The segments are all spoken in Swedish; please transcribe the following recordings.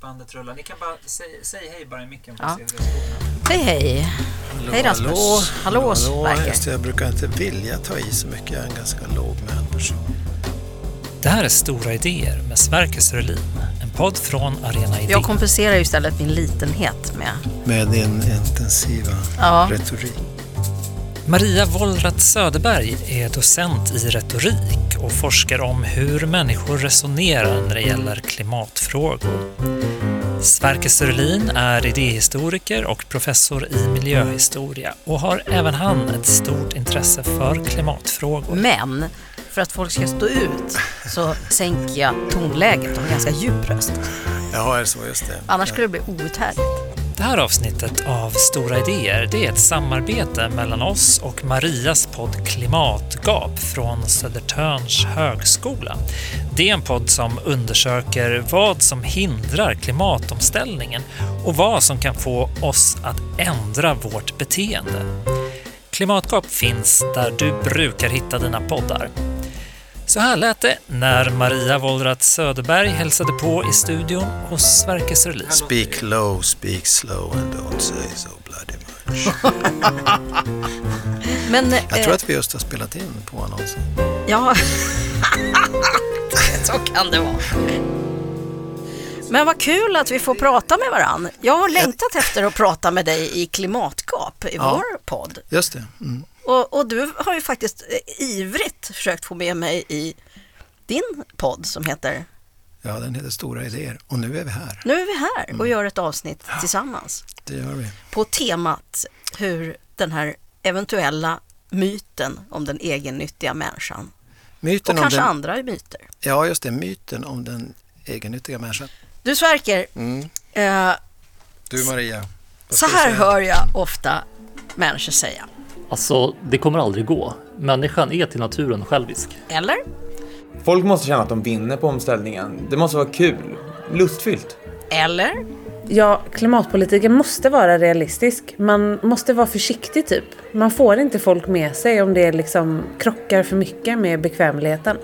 bandet rullar. Ni kan bara säg, säg hej bara i micken Ja. Hej hej! hej Rasmus! Hallå, Hallå, hallå. Just det, jag brukar inte vilja ta i så mycket. Jag är en ganska lågmäld person. Det här är Stora idéer med Sverker Sörlin, en podd från Arena Idé. Jag kompenserar ju istället min litenhet med... Med din intensiva Ja. retorik. Maria Wollratz Söderberg är docent i retorik och forskar om hur människor resonerar när det gäller klimatfrågor. Sverker Sörlin är idéhistoriker och professor i miljöhistoria och har även han ett stort intresse för klimatfrågor. Men för att folk ska stå ut så sänker jag tonläget och har ganska djup röst. Ja, är det så? Just det. Annars skulle det bli outhärdligt. Det här avsnittet av Stora idéer det är ett samarbete mellan oss och Marias podd Klimatgap från Södertörns högskola. Det är en podd som undersöker vad som hindrar klimatomställningen och vad som kan få oss att ändra vårt beteende. Klimatgap finns där du brukar hitta dina poddar. Så här lät det när Maria Wollratz Söderberg hälsade på i studion hos Sverker Sörlin. Speak low, speak slow and don't say so bloody much. Men... Jag tror eh, att vi just har spelat in på annonsen. Ja, så kan det vara. Men vad kul att vi får prata med varann. Jag har längtat efter att prata med dig i Klimatgap i Ja. vår podd. Just det. Mm. Och, och du har ju faktiskt eh, ivrigt försökt få med mig i din podd som heter Ja, den heter Stora idéer. Och nu är vi här. Nu är vi här och gör ett avsnitt tillsammans Det gör vi. på temat hur den här eventuella myten om den egennyttiga människan Myten och om kanske den, andra myter. Ja, just det. Myten om den egennyttiga människan. Du Sverker, Mm. eh, Du Maria. så här hör jag ofta människor säga. Alltså, det kommer aldrig gå. Människan är till naturen självisk. Eller? Folk måste känna att de vinner på omställningen. Det måste vara kul, lustfyllt. Eller? Ja, klimatpolitiken måste vara realistisk. Man måste vara försiktig typ. Man får inte folk med sig om det liksom krockar för mycket med bekvämligheten.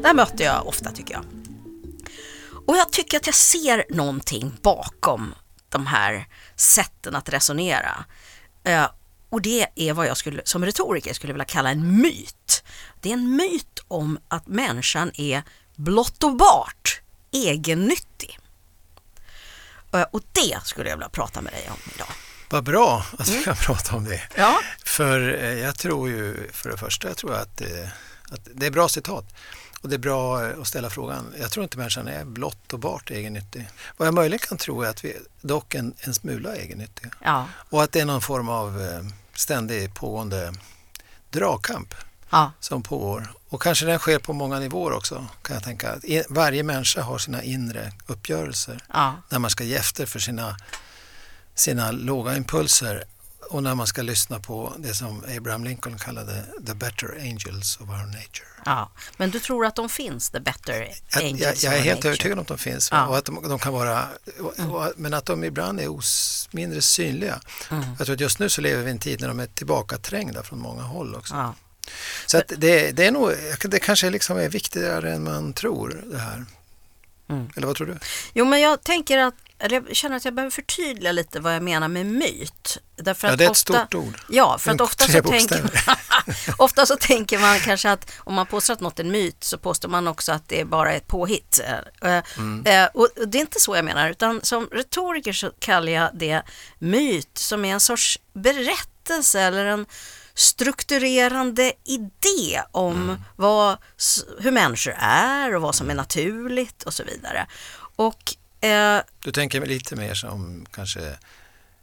Det här möter jag ofta tycker jag. Och jag tycker att jag ser någonting bakom de här sätten att resonera. Och det är vad jag skulle, som retoriker skulle vilja kalla en myt. Det är en myt om att människan är blott och bart egennyttig. Eh, och det skulle jag vilja prata med dig om idag. Vad bra att vi kan prata om det. Ja, För eh, jag tror ju, för det första, jag tror att, att det är bra citat. Och det är bra eh, att ställa frågan. Jag tror inte människan är blott och bart egennyttig. Vad jag möjligen kan tro är att vi dock en, en smula egennyttiga. ja, Och att det är någon form av ständig pågående dragkamp ja, som pågår. Och kanske den sker på många nivåer också, kan jag tänka. Varje människa har sina inre uppgörelser ja, när man ska ge efter för sina, sina låga impulser och när man ska lyssna på det som Abraham Lincoln kallade the better angels of our nature. ja. Men du tror att de finns, the better Jag, angels jag, jag är of helt nature? övertygad om att de finns Ja. Mm. och att de, de kan vara, och, och, men att de ibland är os, mindre synliga. Mm. Jag tror att just nu så lever vi i en tid när de är tillbakaträngda från många håll också. Ja. Så att det, det är nog, det kanske liksom är viktigare än man tror det här. Mm. Eller vad tror du? Jo, men jag tänker att, eller jag känner att jag behöver förtydliga lite vad jag menar med myt. Därför Ja, att det är ett ofta, stort ord. Ja, för är att ofta tre så, tänker, bokstäver. ofta så tänker man kanske att om man påstår att något är en myt så påstår man också att det är bara ett påhitt. Eh, Mm. eh, Och det är inte så jag menar, utan som retoriker så kallar jag det myt som är en sorts berättelse eller en strukturerande idé om Mm. vad, hur människor är och vad som är naturligt och så vidare. Och eh, Du tänker lite mer som kanske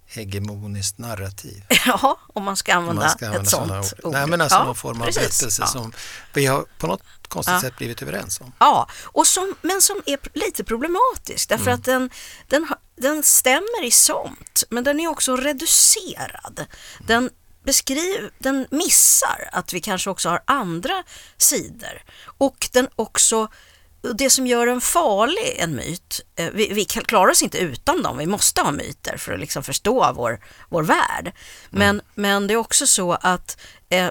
hegemoniskt narrativ. ja, om man ska använda, man ska använda ett sånt ord. Nej, men alltså Ja, någon form av precis. berättelse Ja. som vi har på något konstigt Ja. sätt blivit överens om. Ja, och som, men som är lite problematisk därför Mm. att den, den, den stämmer i somt men den är också reducerad. Den, beskriv, den missar att vi kanske också har andra sidor och den också det som gör en farlig, en myt, eh, vi, vi klarar oss inte utan dem, vi måste ha myter för att liksom förstå vår, vår värld. Men, men det är också så att eh,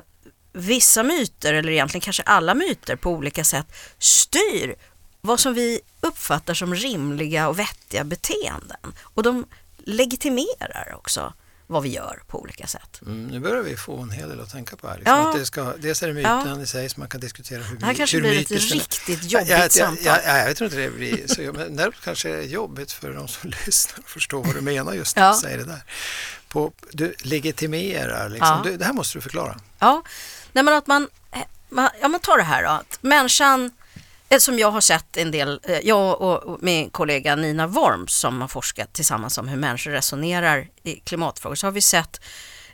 vissa myter, eller egentligen kanske alla myter på olika sätt, styr vad som vi uppfattar som rimliga och vettiga beteenden. Och de legitimerar också vad vi gör på olika sätt. Mm, nu börjar vi få en hel del att tänka på här. Liksom Ja. att det ska, dels är det myten Ja. i sig som man kan diskutera hur, Det här kanske hur blir ett riktigt jobbigt jag, jag, samtal. jag, jag, jag tror inte det blir så jobbigt, men däremot kanske det är jobbigt för de som lyssnar att förstå vad du menar just när Ja. du säger det där. På, du legitimerar, liksom. Ja. du, det här måste du förklara. Ja, nej men att man, eh, man, ja men ta det här då, att människan, som jag har sett en del, eh, jag och, min kollega Nina Worms som har forskat tillsammans om hur människor resonerar i klimatfrågor, så har vi sett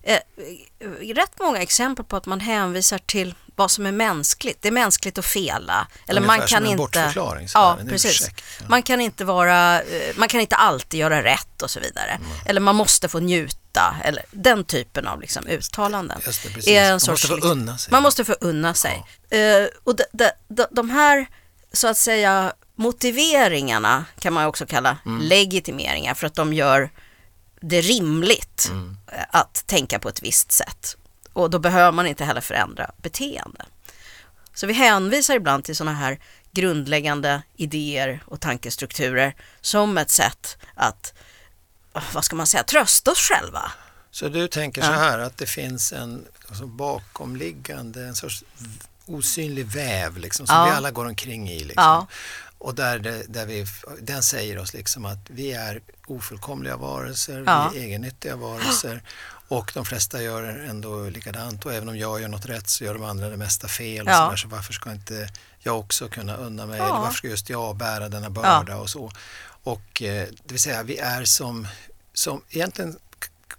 eh, eh, rätt många exempel på att man hänvisar till vad som är mänskligt. Det är mänskligt att fela. Eller Ungefär man som kan en inte... bortförklaring, Ja, en precis. ursäkt. Ja. Man kan inte vara, eh, man kan inte alltid göra rätt och så vidare. Mm. Eller man måste få njuta, eller den typen av liksom uttalanden. Det, är en Man sorts, måste få liksom- unna sig. Man måste få unna sig. Eh, och de, de, de, de här, så att säga, motiveringarna kan man också kalla Mm. legitimeringar för att de gör det rimligt Mm. att tänka på ett visst sätt. Och då behöver man inte heller förändra beteende. Så vi hänvisar ibland till sådana här grundläggande idéer och tankestrukturer som ett sätt att, vad ska man säga, trösta oss själva. Så du tänker så här att det finns en alltså, bakomliggande, en sorts osynlig väv liksom, som Ja. vi alla går omkring i. Liksom. Ja. Och där, det, där vi, den säger oss liksom att vi är ofullkomliga varelser, Ja. vi är egennyttiga varelser och de flesta gör ändå likadant och även om jag gör något rätt så gör de andra det mesta fel. Och Ja. så, så varför ska inte jag också kunna unna mig eller varför ska just jag bära denna börda och så. Och eh, det vill säga vi är som, som egentligen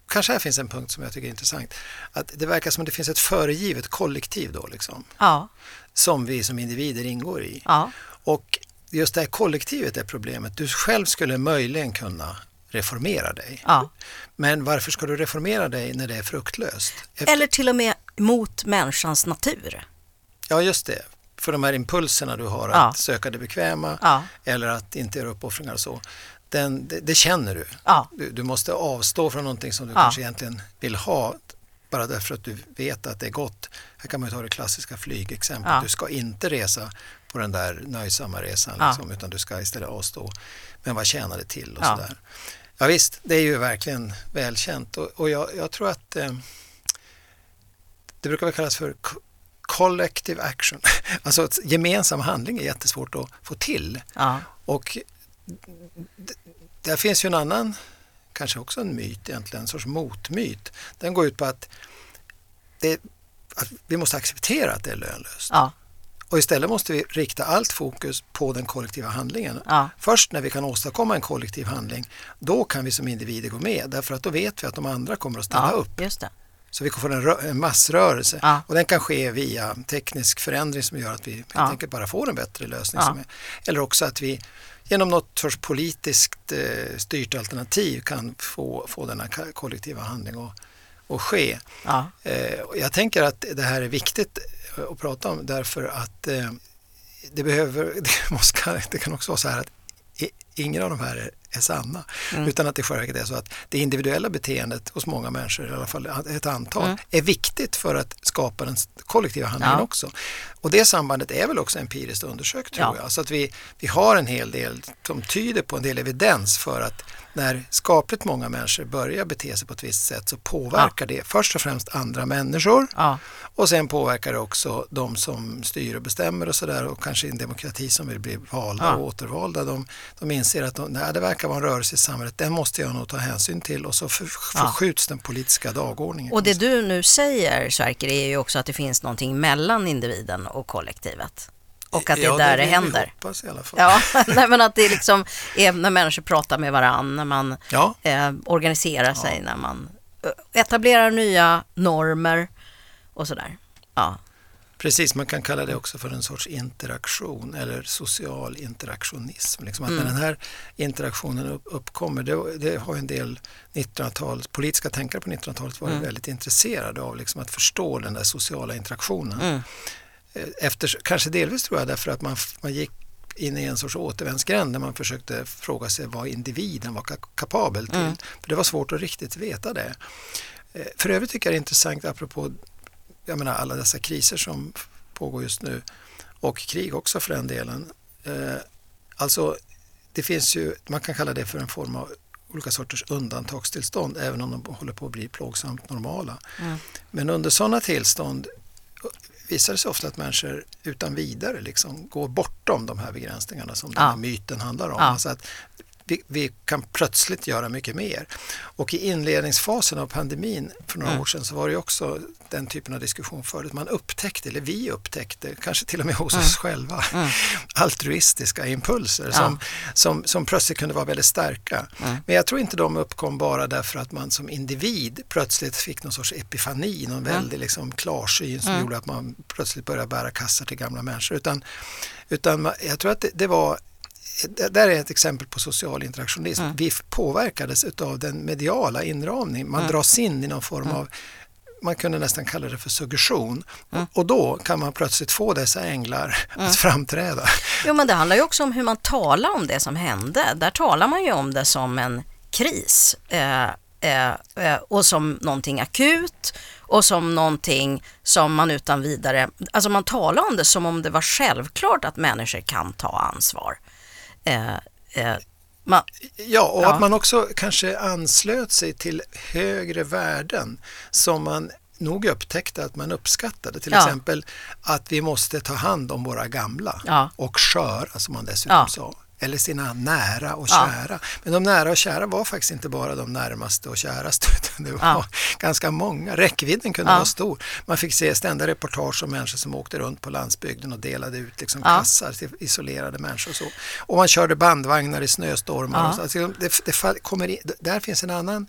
Kanske här finns en punkt som jag tycker är intressant. Att det verkar som att det finns ett föregivet kollektiv då liksom. Ja, Som vi som individer ingår i. ja, Och just det här kollektivet är problemet. Du själv skulle möjligen kunna reformera dig. ja. Men varför ska du reformera dig när det är fruktlöst? Efter- Eller till och med mot människans natur. Ja, just det. För de här impulserna du har Ja. att söka det bekväma Ja. eller att inte göra uppoffringar och så. Den, det, det känner du. Ja. du. Du måste avstå från någonting som du Ja. kanske egentligen vill ha bara därför att du vet att det är gott. Här kan man ju ta det klassiska flygexemplet. Ja. Du ska inte resa på den där nöjsamma resan liksom, utan du ska istället avstå. Men vad tjänar det till och Ja. sådär. Ja visst, det är ju verkligen välkänt och, och jag, jag tror att eh, det brukar väl kallas för co- collective action. Alltså gemensam handling är jättesvårt att få till. Ja, Och där finns ju en annan, kanske också en myt egentligen, en sorts motmyt. Den går ut på att, det, att vi måste acceptera att det är lönlöst. ja, Och istället måste vi rikta allt fokus på den kollektiva handlingen. ja, Först när vi kan åstadkomma en kollektiv handling, då kan vi som individer gå med. Därför att då vet vi att de andra kommer att ställa ja, upp. just det. Så vi får en, en massrörelse Ja. och den kan ske via teknisk förändring som gör att vi helt enkelt bara får en bättre lösning. Är, eller också att vi genom något sorts politiskt eh, styrt alternativ kan få, få denna kollektiva handling att, att ske. Ja, Eh, jag tänker att det här är viktigt eh, att prata om därför att eh, det behöver, det, måste, det kan också vara så här att ingen av de här är, är sanna. Mm. Utan att det i själva verket är så att det individuella beteendet hos många människor, i alla fall ett antal, Mm. är viktigt för att skapa den kollektiva handlingen Ja. också. Och det sambandet är väl också empiriskt undersökt tror Ja. jag. Så att vi, vi har en hel del som tyder på en del evidens för att när skapligt många människor börjar bete sig på ett visst sätt så påverkar det först och främst andra människor ja, och sen påverkar det också de som styr och bestämmer och sådär och kanske i en demokrati som vill bli valda Ja. och återvalda. De, de inser att de, nej, det verkar vara en rörelse i samhället, den måste jag nog ta hänsyn till och så för, Ja. förskjuts den politiska dagordningen. Och det du nu säger, Sverker, är ju också att det finns någonting mellan individen och kollektivet. Och att det är ja, där det, vi händer. hoppas i alla. Ja, nej, men att det liksom är när människor pratar med varandra, när man Ja. eh, organiserar sig, när man eh, etablerar nya normer och sådär. Ja, Precis, man kan kalla det också för en sorts interaktion eller social interaktionism. Liksom att Mm. när den här interaktionen upp, uppkommer, det, det har en del 1900-tals, politiska tänkare på 1900-talet varit Mm. väldigt intresserade av liksom att förstå den där sociala interaktionen. Mm. Eh, Efter, kanske delvis tror jag därför att man, man gick in i en sorts återvändsgränd där man försökte fråga sig vad individen var ka- kapabel till. Mm. För det var svårt att riktigt veta det. Eh, För övrigt tycker jag det är intressant apropå jag menar, alla dessa kriser som pågår just nu och krig också för den delen. Eh, Alltså, det finns ju, man kan kalla det för en form av olika sorters undantagstillstånd även om de håller på att bli plågsamt normala. Mm. Men under sådana tillstånd visar det sig ofta att människor utan vidare liksom går bortom de här begränsningarna som den Ja. här myten handlar om. Ja. Alltså att vi, vi kan plötsligt göra mycket mer. Och i inledningsfasen av pandemin för några Mm. år sedan så var det också den typen av diskussion förut. Man upptäckte, eller vi upptäckte, kanske till och med hos oss själva, altruistiska impulser Mm. Ja. som, som, som plötsligt kunde vara väldigt starka. Mm. Men jag tror inte de uppkom bara därför att man som individ plötsligt fick någon sorts epifani, någon väldig liksom klarsyn som Mm. gjorde att man plötsligt började bära kassar till gamla människor. Utan, utan jag tror att det, det var där är ett exempel på social interaktionism. Mm. Vi påverkades av den mediala inramning. Man Mm. dras in i någon form av, man kunde nästan kalla det för suggestion. Mm. Och, och då kan man plötsligt få dessa änglar att framträda. Jo, men det handlar ju också om hur man talar om det som hände. Där talar man ju om det som en kris eh, eh, eh, och som någonting akut och som någonting som man utan vidare, alltså man talar om det som om det var självklart att människor kan ta ansvar. Eh, eh, man, Ja, och Ja. att man också kanske anslöt sig till högre värden som man nog upptäckte att man uppskattade. Till Ja. exempel att vi måste ta hand om våra gamla Ja. och sköra som man dessutom sa. Eller sina nära och Ja. kära. Men de nära och kära var faktiskt inte bara de närmaste och käraste utan det var Ja. ganska många. Räckvidden kunde Ja. vara stor. Man fick se ständiga reportage om människor som åkte runt på landsbygden och delade ut liksom Ja. kassar till isolerade människor. Och, så. och man körde bandvagnar i snöstormar. Ja. Och så. Alltså, det, det kommer in, där finns en annan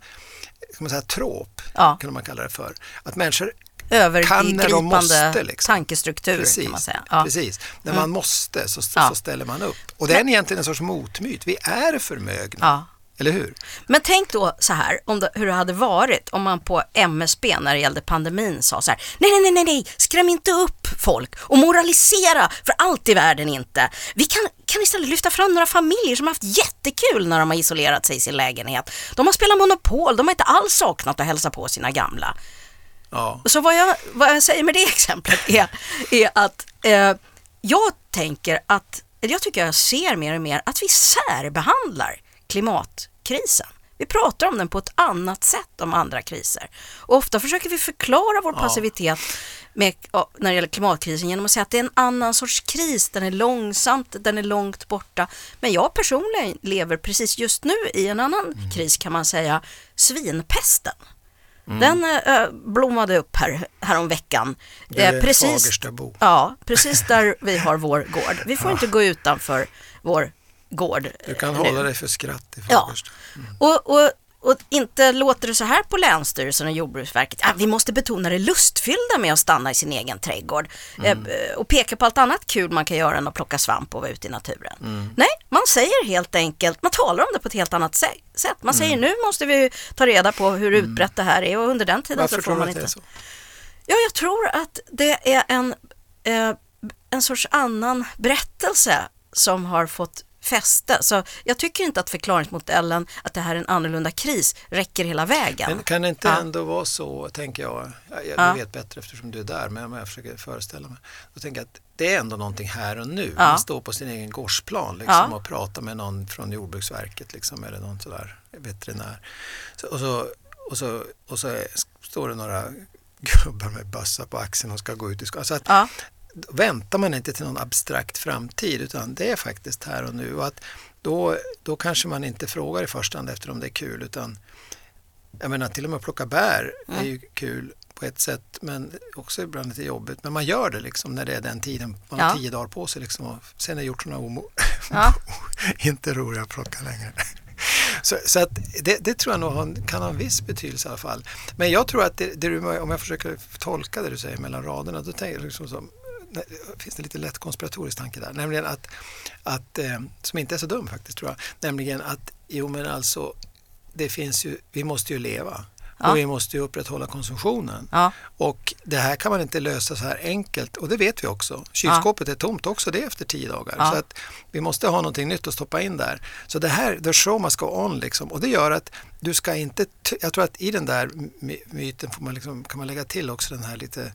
man säga, trop, Ja. kunde man kalla det för. Att människor övergripande måste. Liksom. tankestruktur Precis, kan man säga. Ja. precis. När Mm. man måste så, Ja. så ställer man upp. Och det är egentligen en sorts motmyt. Vi är förmögna, Ja. eller hur? Men tänk då så här, om det, hur det hade varit om man på MSB när det gällde pandemin sa så här, nej, nej, nej, nej, nej, skräm inte upp folk och moralisera för allt i världen inte. Vi kan, kan istället lyfta fram några familjer som har haft jättekul när de har isolerat sig i sin lägenhet. De har spelat Monopol, de har inte alls saknat att hälsa på sina gamla. Ja. Så vad jag, vad jag säger med det exemplet är, är att eh, jag tänker att, jag tycker jag ser mer och mer att vi särbehandlar klimatkrisen. Vi pratar om den på ett annat sätt om andra kriser. Och ofta försöker vi förklara vår Ja. passivitet med, när det gäller klimatkrisen genom att säga att det är en annan sorts kris, den är långsamt, den är långt borta. Men jag personligen lever precis just nu i en annan Mm. kris kan man säga, svinpesten. Den eh, blommade upp här, här veckan. Du är Eh, precis, Fagerstabo. ja, precis där vi har vår gård. Vi får inte gå utanför vår gård. Du kan eh, hålla nu. dig för skratt i Ja. Fagersta. Och, och, och inte låter det så här på Länsstyrelsen och Jordbruksverket. Ja, vi måste betona det lustfyllda med att stanna i sin egen trädgård. Eh, och peka på allt annat kul man kan göra än att plocka svamp och vara ute i naturen. Nej, man säger helt enkelt, man talar om det på ett helt annat sä- sätt. Man säger nu måste vi ta reda på hur utbrett det här är och under den tiden Varför så får man inte. så? Ja, jag tror att det är en, eh, en sorts annan berättelse som har fått fäste. Så jag tycker inte att förklaringsmodellen att det här är en annorlunda kris räcker hela vägen. Men kan det inte Ja. ändå vara så, tänker jag, jag, jag Ja. du vet bättre eftersom du är där, men jag försöker föreställa mig, då tänker att det är ändå någonting här och nu. Ja. Man står på sin egen gårdsplan liksom, Ja. och pratar med någon från Jordbruksverket liksom, eller någon sådär veterinär. Så, och, så, och, så, och så står det några gubbar med bössa på axeln och ska gå ut i skogen. Så att, Ja. Väntar man inte till någon abstrakt framtid utan det är faktiskt här och nu. Och att då, då kanske man inte frågar i första hand efter om det är kul utan jag menar till och med att plocka bär är ju kul på ett sätt men också ibland lite jobbigt. Men man gör det liksom när det är den tiden. Man har Ja. tio dagar på sig liksom och sen är hjortronar omo- Ja. inte roliga att plocka längre. Så, så att det, det tror jag nog har kan ha en viss betydelse i alla fall. Men jag tror att det, det du, om jag försöker tolka det du säger mellan raderna, då tänker jag liksom som, nej, finns det lite lätt konspiratorisk tanke där. Nämligen att, att eh, som inte är så dum faktiskt tror jag, nämligen att jo men alltså det finns ju, vi måste ju leva Ja. och vi måste ju upprätthålla konsumtionen. Ja. Och det här kan man inte lösa så här enkelt och det vet vi också. Kylskåpet är tomt också det efter tio dagar. Ja. Så att vi måste ha någonting nytt att stoppa in där. Så det här, the show must go on liksom. Och det gör att du ska inte, jag tror att i den där my- myten får man liksom, kan man lägga till också den här lite,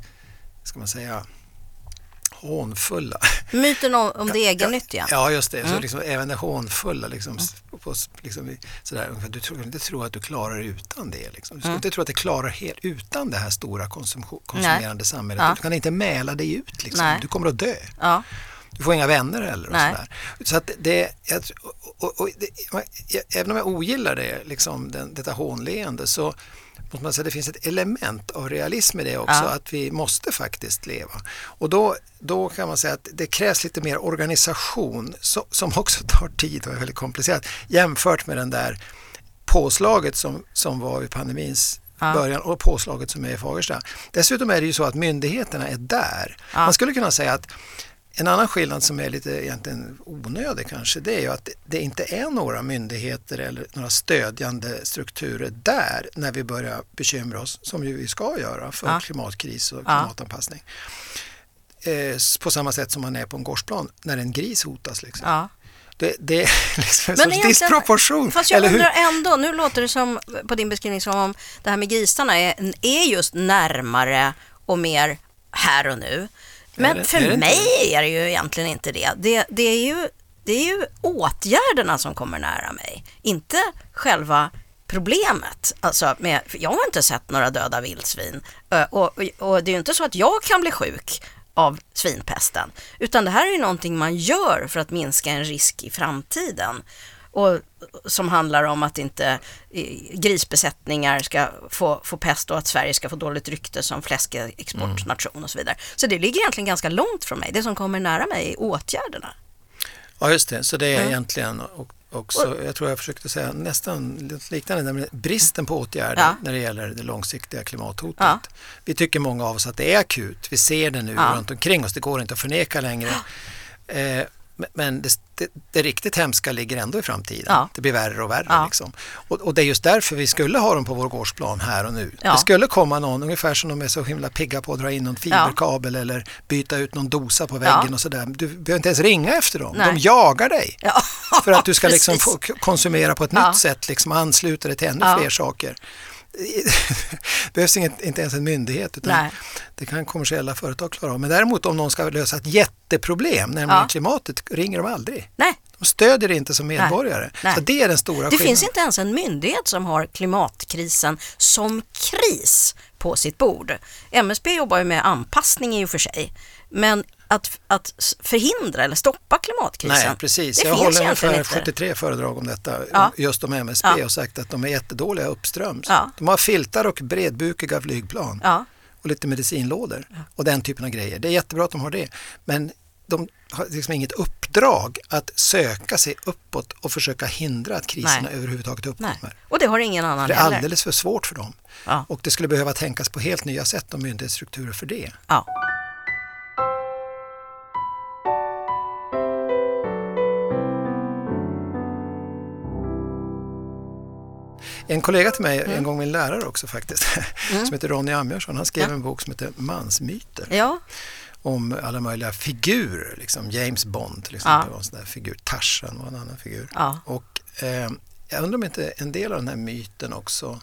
ska man säga, hånfulla. Myten om, om det egennyttiga. Ja, just det. Så Mm. liksom, även det hånfulla. Liksom, s- på, liksom, sådär, du tror inte tro att du klarar utan det. Liksom. Du ska Mm. inte tro att du klarar helt utan det här stora konsumerande samhället. Ja. Du kan inte mäla dig ut. Liksom. Nej. Du kommer att dö. Ja. Du får inga vänner heller. Och Nej. sådär. Så att det, jag, tr- och, och, och, det, jag, även om jag ogillar det, liksom, den, detta hånleende så måste man säga det finns ett element av realism i det också, Ja. att vi måste faktiskt leva. Och då, då kan man säga att det krävs lite mer organisation så, som också tar tid och är väldigt komplicerat jämfört med den där påslaget som, som var vid pandemins Ja. början och påslaget som är i Fagersta. Dessutom är det ju så att myndigheterna är där. Ja. Man skulle kunna säga att en annan skillnad som är lite egentligen onödig kanske, det är ju att det inte är några myndigheter eller några stödjande strukturer där när vi börjar bekymra oss, som vi ska göra för Ja. klimatkris och Ja. klimatanpassning. Eh, på samma sätt som man är på en gårdsplan när en gris hotas. Liksom. Ja. Det, det är liksom en Men sorts disproportion. Fast jag eller hur? undrar ändå, nu låter det som på din beskrivning som om det här med grisarna är, är just närmare och mer här och nu. Men det- för är mig är det ju egentligen inte det. Det, det, är ju, det är ju åtgärderna som kommer nära mig, inte själva problemet. Alltså med, jag har inte sett några döda vildsvin och, och, och det är ju inte så att jag kan bli sjuk av svinpesten, utan det här är ju någonting man gör för att minska en risk i framtiden. Och som handlar om att inte eh, grisbesättningar ska få, få pest och att Sverige ska få dåligt rykte som fläskexportnation och så vidare. Så det ligger egentligen ganska långt från mig. Det som kommer nära mig är åtgärderna. Ja, just det. Så det är Mm. egentligen och, också, jag tror jag försökte säga nästan liknande, nämligen bristen på åtgärder Ja. när det gäller det långsiktiga klimathotet. Ja. Vi tycker många av oss att det är akut. Vi ser det nu Ja. runt omkring oss. Det går inte att förneka längre. Eh, men- det, det, det riktigt hemska ligger ändå i framtiden. Ja. Det blir värre och värre. Ja. Liksom. Och, och det är just därför vi skulle ha dem på vår gårdsplan här och nu. Ja. Det skulle komma någon, ungefär som de är så himla pigga på att dra in någon fiberkabel eller byta ut någon dosa på väggen och sådär. Du behöver inte ens ringa efter dem. Nej. De jagar dig. För att du ska liksom konsumera på ett nytt sätt, liksom ansluta dig till ännu fler saker. Det behövs inget, inte ens en myndighet utan Nej. det kan kommersiella företag klara av. Men däremot om någon ska lösa ett jätteproblem, nämligen Ja. klimatet, ringer de aldrig. Nej, De stödjer det inte som medborgare. Nej. Så det är den stora det skillnaden. finns inte ens en myndighet som har klimatkrisen som kris på sitt bord. MSB jobbar ju med anpassning i och för sig, men att, att förhindra eller stoppa klimatkrisen, Nej, precis. det jag håller ungefär inte. 73 föredrag om detta, Ja. just om MSB Ja. och sagt att de är jättedåliga uppströms. Ja. De har filtar och bredbukiga flygplan. Ja, och lite medicinlådor och den typen av grejer. Det är jättebra att de har det, men de har liksom inget uppdrag att söka sig uppåt och försöka hindra att kriserna Nej. överhuvudtaget nej. uppkommer. Och det har ingen annan Det är heller. alldeles för svårt för dem. Och det skulle behöva tänkas på helt nya sätt om myndighetsstrukturer för det. En kollega till mig, Mm. en gång min lärare också faktiskt, som heter Ronny Ambjörnsson, han skrev en bok som heter Mansmyter. Ja, om alla möjliga figurer, liksom James Bond till exempel var en sån där figur, Tarzan var en annan figur. Ja. Och eh, jag undrar om inte en del av den här myten också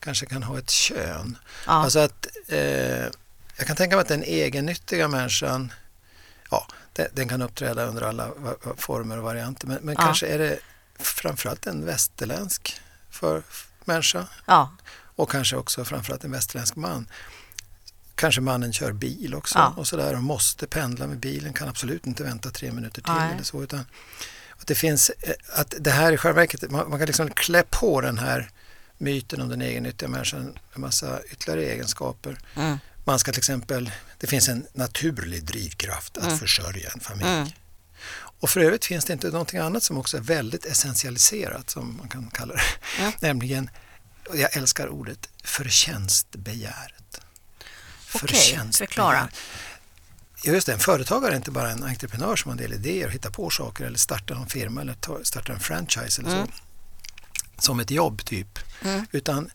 kanske kan ha ett kön. Ja. Alltså att eh, jag kan tänka mig att den egennyttiga människan, ja, den, den kan uppträda under alla former och varianter, men, men Ja. kanske är det framförallt en västerländsk för människa ja, och kanske också framförallt en västerländsk man. Kanske mannen kör bil också Ja. och sådär och måste pendla med bilen, kan absolut inte vänta tre minuter till Nej. eller så. Utan att det finns, eh, att det här i själva verket, man, man kan liksom klä på den här myten om den egennyttiga människan en massa ytterligare egenskaper. Mm. Man ska till exempel, det finns en naturlig drivkraft att försörja en familj. Mm. Och för övrigt finns det inte någonting annat som också är väldigt essentialiserat som man kan kalla det. Mm. Nämligen, jag älskar ordet, förtjänstbegäret. Okej, förklara. Ja, just det, en företagare är inte bara en entreprenör som har en del idéer och hittar på saker eller startar en firma eller tar, startar en franchise eller så. Mm. Som ett jobb typ. Mm. Utan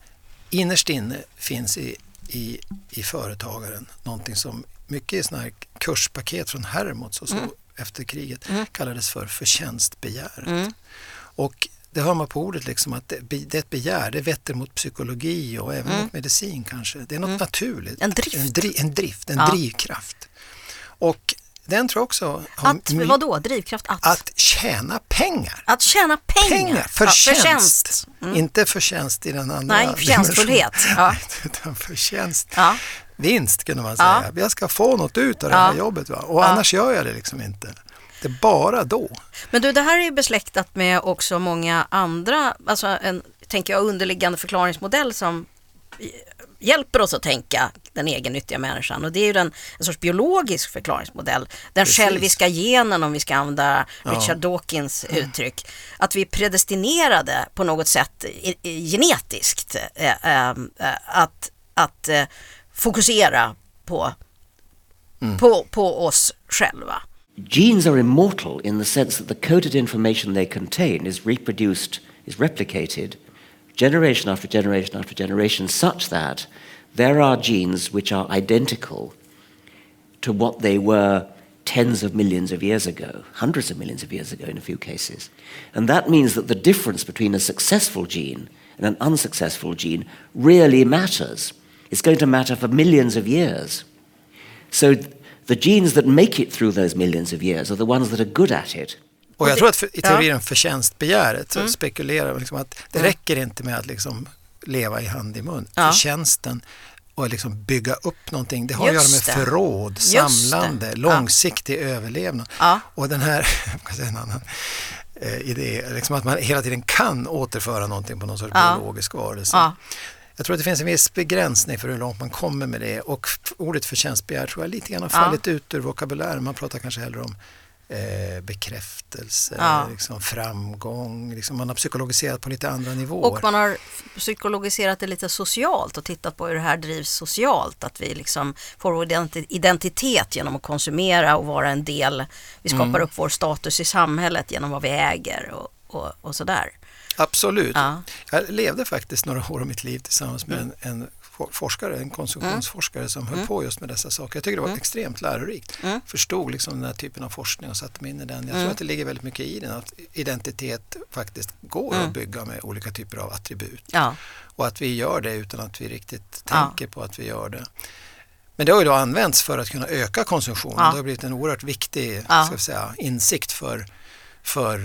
innerst inne finns i, i, i företagaren någonting som mycket i sådana här kurspaket från Hermods och så Mm. Efter kriget kallades för förtjänstbegäret. Mm. Och det hör man på ordet liksom att det, det är ett begär, det vetter mot psykologi och även Mm. mot medicin kanske. Det är något naturligt. En drift. En, dri, en drift, en Ja. drivkraft. Och den tror jag också har Att, my- vad då? Drivkraft att? att tjäna pengar. Att tjäna pengar. Pengar, Ja, förtjänst. förtjänst. Mm. Inte förtjänst i den andra Nej, förtjänstfullhet. Ja. Utan förtjänst. Ja. Vinst kunde man Ja. säga. Jag ska få något ut av det här Ja. jobbet. Va? Och annars gör jag det liksom inte. Det är bara då. Men du, det här är ju besläktat med också många andra, alltså en, tänker jag, underliggande förklaringsmodell som hjälper oss att tänka den egennyttiga människan och det är ju den, en sorts biologisk förklaringsmodell. Den Precis. själviska genen om vi ska använda Richard Dawkins uttryck. Att vi är predestinerade på något sätt i, i, genetiskt eh, eh, eh, att, att eh, fokusera på, mm. på, på oss själva. Genes are immortal in the sense that the coded information they contain is reproduced, is replicated generation after generation after generation, such that there are genes which are identical to what they were tens of millions of years ago, hundreds of millions of years ago in a few cases. And that means that the difference between a successful gene and an unsuccessful gene really matters. It's going to matter for millions of years. So th- the genes that make it through those millions of years are the ones that are good at it. Och jag det- tror att för, i ja. Mm. teorin om förtjänstbegäret så spekulerar man liksom att det räcker inte med att liksom leva i hand i mun. Ja. Förtjänsten och liksom bygga upp någonting, det har att göra med Just det. förråd, Just det. samlande, Ja. långsiktig överlevnad. Ja. Och den här, jag säga en annan eh, idé, liksom att man hela tiden kan återföra någonting på någon sorts Ja. biologisk varelse. Ja. Jag tror att det finns en viss begränsning för hur långt man kommer med det och ordet förtjänstbegär tror jag lite grann har Ja. fallit ut ur vokabulären. Man pratar kanske hellre om eh, bekräftelse, Ja. liksom framgång, liksom man har psykologiserat på lite andra nivåer. Och man har psykologiserat det lite socialt och tittat på hur det här drivs socialt. Att vi liksom får vår identi- identitet genom att konsumera och vara en del. Vi skapar Mm. upp vår status i samhället genom vad vi äger och, och, och sådär. Absolut. Ja. Jag levde faktiskt några år av mitt liv tillsammans med en, en for- forskare, en konsumtionsforskare som höll på just med dessa saker. Jag tycker det var extremt lärorikt. Förstod liksom den här typen av forskning och satte mig in i den. Jag tror att det ligger väldigt mycket i den, att identitet faktiskt går att bygga med olika typer av attribut. Ja, Och att vi gör det utan att vi riktigt Ja. tänker på att vi gör det. Men det har ju då använts för att kunna öka konsumtionen. Ja. Det har blivit en oerhört viktig Ja. ska säga, insikt för, för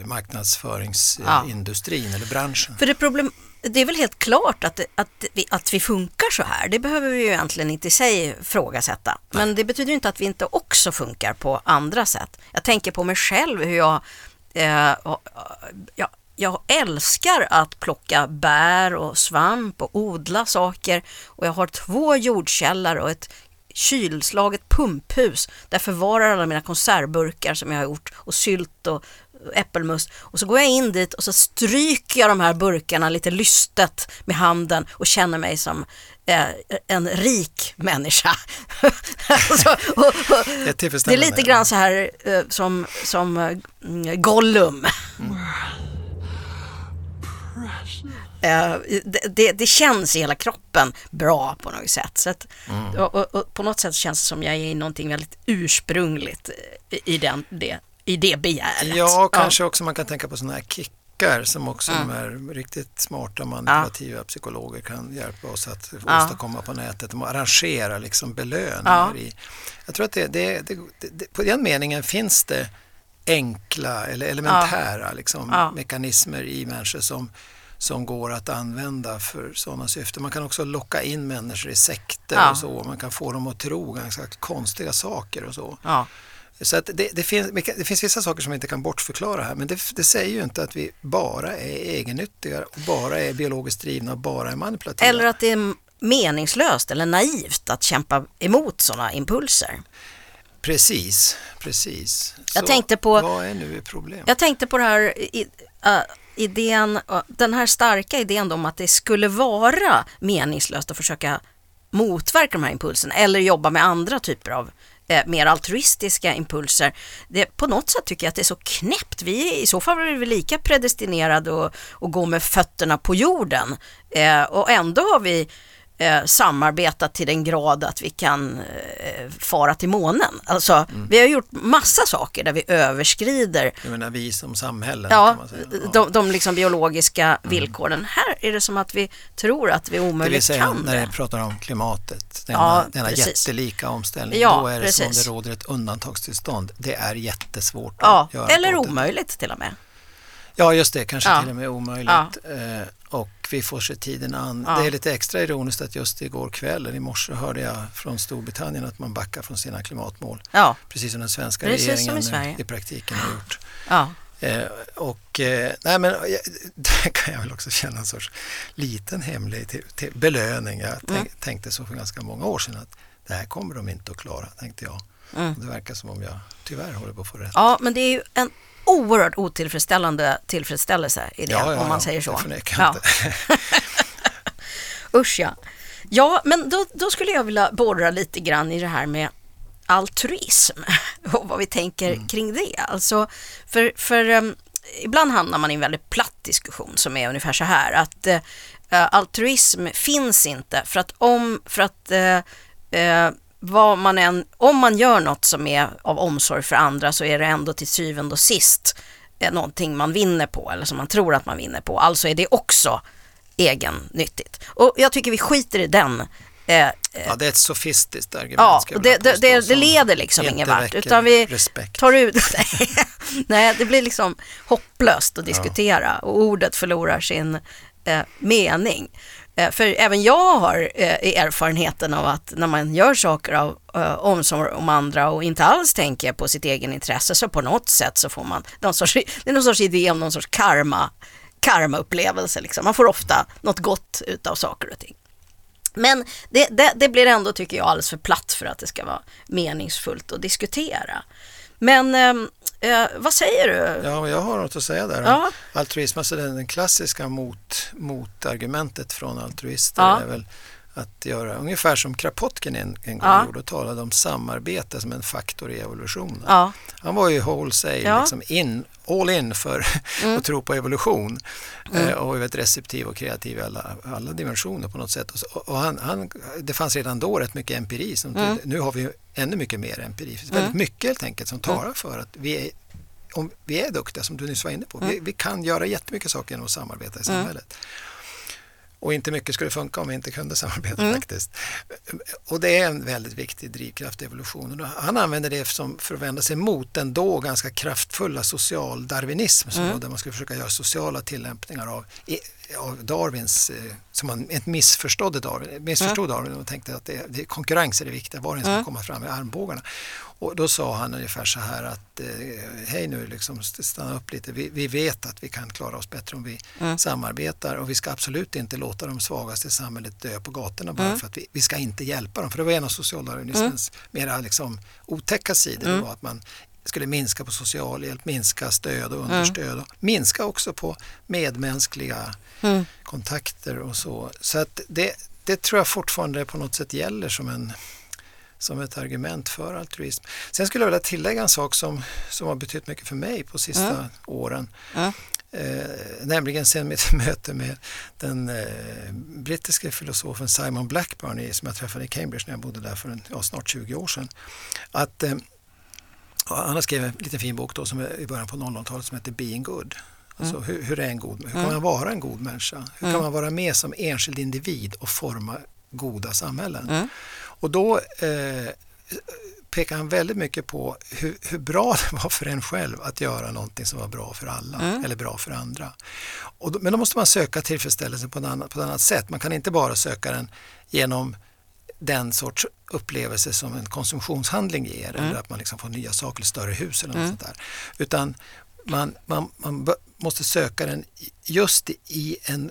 eh, marknadsföringsindustrin eller branschen. för det, problem, det är väl helt klart att, det- att, vi, att vi funkar så här. Det behöver vi ju egentligen inte i sig frågasätta. Men det betyder inte att vi inte också funkar på andra sätt. Jag tänker på mig själv hur jag, eh, jag, jag älskar att plocka bär och svamp och odla saker. Och jag har två jordkällare och ett kylslaget pumphus där förvarar alla mina konservburkar som jag har gjort och sylt och äppelmust. Och så går jag in dit och så stryker jag de här burkarna lite lystet med handen och känner mig som eh, en rik människa. Och så- och, och, Det är det är lite grann så här eh, som, som eh, Gollum. Eh, det, det, det känns i hela kroppen bra på något sätt. Så att, Mm. och, och, och på något sätt känns det som jag är i någonting väldigt ursprungligt eh, i, den, det, i det begäret. Ja, kanske också man kan tänka på sådana här kickar som också Mm. de här riktigt smarta manipulativa psykologer kan hjälpa oss att Ja. åstadkomma på nätet. De arrangerar liksom belöningar Ja. i. Jag tror att det, det, det, det, på den meningen finns det enkla eller elementära liksom, Ja. mekanismer i människor som, som går att använda för sådana syften. Man kan också locka in människor i sekter Ja. och så. Man kan få dem att tro ganska konstiga saker och så. Ja. Så att det, det, finns, det finns vissa saker som vi inte kan bortförklara här men det, det säger ju inte att vi bara är egennyttiga och bara är biologiskt drivna och bara är manipulativa. Eller att det är meningslöst eller naivt att kämpa emot sådana impulser. Precis, precis. Jag Så tänkte på- Vad är nu problemet? Jag tänkte på det här i, äh, idén, den här starka idén om att det skulle vara meningslöst att försöka motverka de här impulserna eller jobba med andra typer av eh, mer altruistiska impulser. Det, på något sätt tycker jag att det är så knäppt. Vi är, I så fall är vi lika predestinerade att, att gå med fötterna på jorden eh, och ändå har vi eh, samarbetat till den grad att vi kan eh, fara till månen. Alltså, Mm. vi har gjort massa saker där vi överskrider Jag menar vi som samhälle. ja, kan. Ja. de, de liksom biologiska villkoren. Här är det som att vi tror att vi Det vill omöjligt säga kan när jag pratar om klimatet, denna, Ja, denna precis. jättelika omställning, Ja, då är det som om precis. det råder ett undantagstillstånd. Det är jättesvårt Ja, att göra eller åt det. omöjligt till och med. Ja, just det, kanske till och med omöjligt. Eh, och vi får se tiden an. Ja. Det är lite extra ironiskt att just igår kväll, eller i morse, hörde jag från Storbritannien att man backar från sina klimatmål. Ja, Precis som den svenska Precis som i regeringen nu i praktiken har gjort. ja. Eh, och eh, nej men där kan jag väl också känna en sorts liten hemlig till, till belöning. Jag tänk, Mm. tänkte så för ganska många år sedan att det här kommer de inte att klara, tänkte jag. Mm. Det verkar som om jag tyvärr håller på att få rätt. ja, men det är ju en oerhört otillfredsställande tillfredsställelse i det, Ja, ja, om man säger så. det Ja. inte. Usch ja. Ja, men då, då skulle jag vilja borra lite grann i det här med altruism och vad vi tänker Mm. kring det. Alltså, för, för um, ibland hamnar man i en väldigt platt diskussion som är ungefär så här att uh, altruism finns inte för att om, för att uh, uh, vad man än, om man gör något som är av omsorg för andra så är det ändå till syvende och sist eh, någonting man vinner på eller som man tror att man vinner på. Alltså är det också egennyttigt. Och jag tycker vi skiter i den. Eh, eh, Ja, det är ett sofistiskt argument. Ja, ska jag och det, det, det, det leder liksom ingen vart. Utan vi respekt. tar ut... Nej, det blir liksom hopplöst att diskutera och ordet förlorar sin eh, mening. Eh, för även jag har eh, erfarenheten av att när man gör saker av eh, omsorg om andra och inte alls tänker på sitt egen intresse så på något sätt så får man någon sorts, det är någon sorts idé om någon sorts karma, karmaupplevelse. Liksom. Man får ofta något gott utav saker och ting. Men det, det, det blir ändå, tycker jag, alldeles för platt för att det ska vara meningsfullt att diskutera. Men ehm, eh, vad säger du? Ja, jag har något att säga där. Ja. Altruism, alltså den, den klassiska mot, motargumentet från altruister Ja. är väl att göra ungefär som Kropotkin en, en gång Ja. gjorde och talade om samarbete som en faktor i evolutionen. Ja, Han var ju wholesale, Ja. liksom in, all in för att tro på evolution eh, och var väldigt receptiv och kreativ i alla, alla dimensioner på något sätt. Och, och han, han, det fanns redan då rätt mycket empiri, som tydde- nu har vi ännu mycket mer empiri. Finns väldigt mycket helt enkelt som talar för att vi är, om vi är duktiga, som du nyss var inne på, vi, vi kan göra jättemycket saker genom att samarbeta i samhället. Och inte mycket skulle funka om vi inte kunde samarbeta faktiskt. Och det är en väldigt viktig drivkraft i evolutionen. Och Han använder det som för att vända sig mot den då ganska kraftfulla socialdarwinism som var där man skulle försöka göra sociala tillämpningar av, i- av Darwins, eh, som man ett Darwin, missförstod Darwin och tänkte att det, det, konkurrens är det viktiga, var och en ska komma fram med armbågarna. Och då sa han ungefär så här att eh, hej nu, liksom, stanna upp lite. Vi, vi vet att vi kan klara oss bättre om vi samarbetar och vi ska absolut inte låta de svagaste i samhället dö på gatorna bara för att vi, vi ska inte hjälpa dem. För det var en av socialdarwinismens mera liksom, otäcka sidor. Det var att man skulle minska på socialhjälp, minska stöd och understöd och minska också på medmänskliga kontakter och så. Så att det, det tror jag fortfarande på något sätt gäller som en som ett argument för altruism. Sen skulle jag vilja tillägga en sak som, som har betytt mycket för mig på sista åren. Eh, nämligen sen mitt möte med den eh, brittiske filosofen Simon Blackburn som jag träffade i Cambridge när jag bodde där för en, ja, snart 20 år sedan. Att, eh, han har skrivit en liten fin bok då, som är i början på 00-talet som heter Being Good. Alltså hur, hur är en god, hur kan man vara en god människa? Hur kan man vara med som enskild individ och forma goda samhällen? Och då eh, pekar han väldigt mycket på hur, hur bra det var för en själv att göra någonting som var bra för alla eller bra för andra. Då, men då måste man söka tillfredsställelse på ett, annat, på ett annat sätt. Man kan inte bara söka den genom den sorts upplevelse som en konsumtionshandling ger eller att man liksom får nya saker, större hus eller något sånt där. Utan man, man, man måste söka den just i en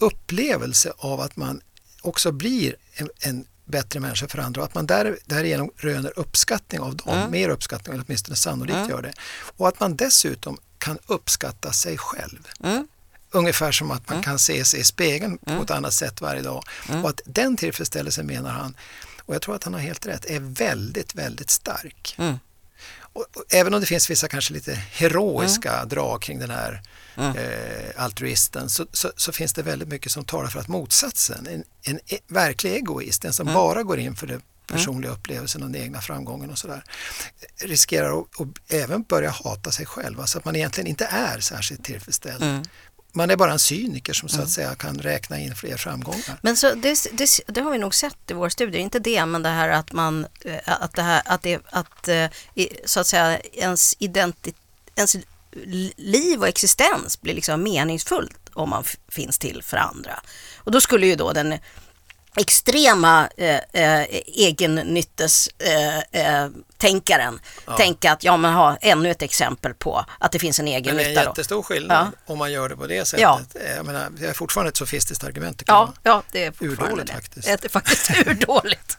upplevelse av att man också blir en, en bättre människa för andra och att man där, därigenom röner uppskattning av dem, mer uppskattning eller åtminstone sannolikt gör det. Och att man dessutom kan uppskatta sig själv. Ungefär som att man kan se sig i spegeln på ett annat sätt varje dag. Och att den tillfredsställelsen menar han, och jag tror att han har helt rätt, är väldigt, väldigt stark. och, och, även om det finns vissa kanske lite heroiska Mm. drag kring den här eh, altruisten så, så, så finns det väldigt mycket som talar för att motsatsen, en, en e- verklig egoist, en som Mm. bara går in för det personliga upplevelsen och den egna framgången och sådär, riskerar att, att även börja hata sig själv, alltså att man egentligen inte är särskilt tillfredsställd. Mm. Man är bara en cyniker som så att säga kan räkna in fler framgångar. Men så det, det, det har vi nog sett i vår studie, inte det, men det här att man, eh, att det här, att det, att eh, så att säga ens identitet, ens liv och existens blir liksom meningsfullt om man finns till för andra. Och då skulle ju då den extrema eh, eh, egennyttes eh, eh, tänkaren tänka att ja men ha ännu ett exempel på att det finns en egen Men det är en nytta då. jättestor skillnad Ja. om man gör det på det sättet. Ja. Jag menar, det är fortfarande ett sofistiskt argument tycker Ja, ja, det är fortfarande Urdåligt det. faktiskt. Det är faktiskt urdåligt.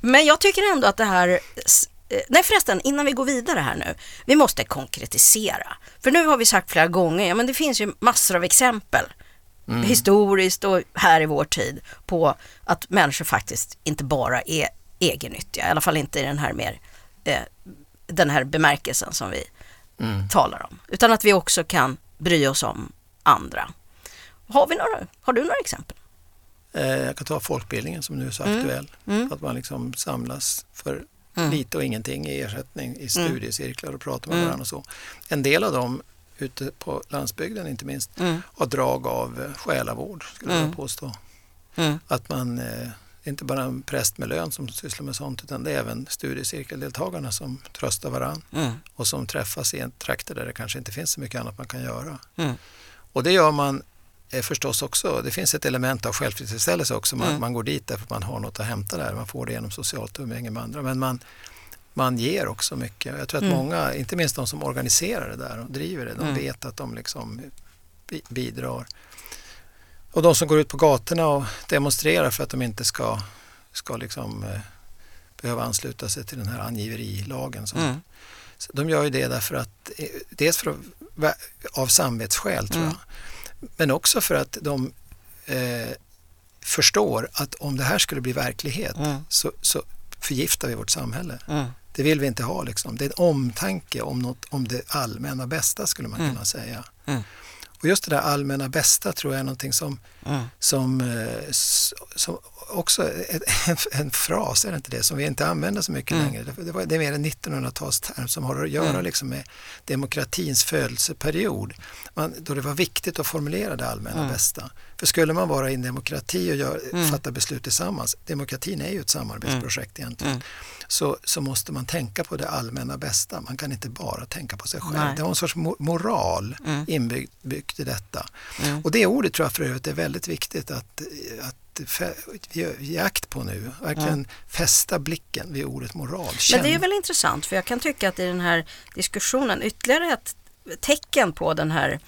Men jag tycker ändå att det här... eh, Nej förresten, innan vi går vidare här nu. Vi måste konkretisera. För nu har vi sagt flera gånger, ja men det finns ju massor av exempel. Historiskt och här i vår tid på att människor faktiskt inte bara är egennyttiga. I alla fall inte i den här mer eh, den här bemärkelsen som vi talar om. Utan att vi också kan bry oss om andra. Har, vi några, har du några exempel? Eh, Jag kan ta folkbildningen som nu är så aktuell. Att man liksom samlas för lite och ingenting i ersättning i studiecirklar och pratar med varandra och så. En del av dem ute på landsbygden inte minst har drag av eh, själavård skulle jag vilja påstå. Mm. Att man eh, inte bara en präst med lön som sysslar med sånt utan det är även studiecirkeldeltagarna som tröstar varann Mm. och som träffas i en trakter där det kanske inte finns så mycket annat man kan göra. Mm. Och det gör man eh, förstås också, det finns ett element av självtillfredsställelse också. Man, Mm. man går dit därför att man har något att hämta där. Man får det genom socialt umgänge med andra. Men man, man ger också mycket. Jag tror att Mm. många, inte minst de som organiserar det där och driver det, de Mm. vet att de liksom bi- bidrar. Och de som går ut på gatorna och demonstrerar för att de inte ska, ska liksom, eh, behöva ansluta sig till den här angiverilagen. Som, Mm. så De gör ju det därför att, eh, dels för att, av samvetsskäl tror Mm. jag, men också för att de eh, förstår att om det här skulle bli verklighet Mm. så, så förgiftar vi vårt samhälle. Mm. Det vill vi inte ha. Liksom. Det är en omtanke om, något, om det allmänna bästa skulle man Mm. kunna säga. Mm. Och just det där allmänna bästa tror jag är någonting som, Mm. som, eh, som också är en, en fras, är det inte det, som vi inte använder så mycket Mm. längre. Det, det, var, det är mer en 1900-talsterm som har att göra Mm. liksom med demokratins födelseperiod. Man, då det var viktigt att formulera det allmänna Mm. bästa. För skulle man vara i en demokrati och gör, Mm. fatta beslut tillsammans, demokratin är ju ett samarbetsprojekt egentligen, Mm. så, så måste man tänka på det allmänna bästa. Man kan inte bara tänka på sig själv. Nej. Det har en sorts mo- moral Mm. inbyggd i detta. Mm. Och det ordet tror jag för övrigt är väldigt viktigt att, att ge akt på nu. Verkligen fästa blicken vid ordet moral. Men Känn- det är väl intressant för jag kan tycka att i den här diskussionen ytterligare ett tecken på den här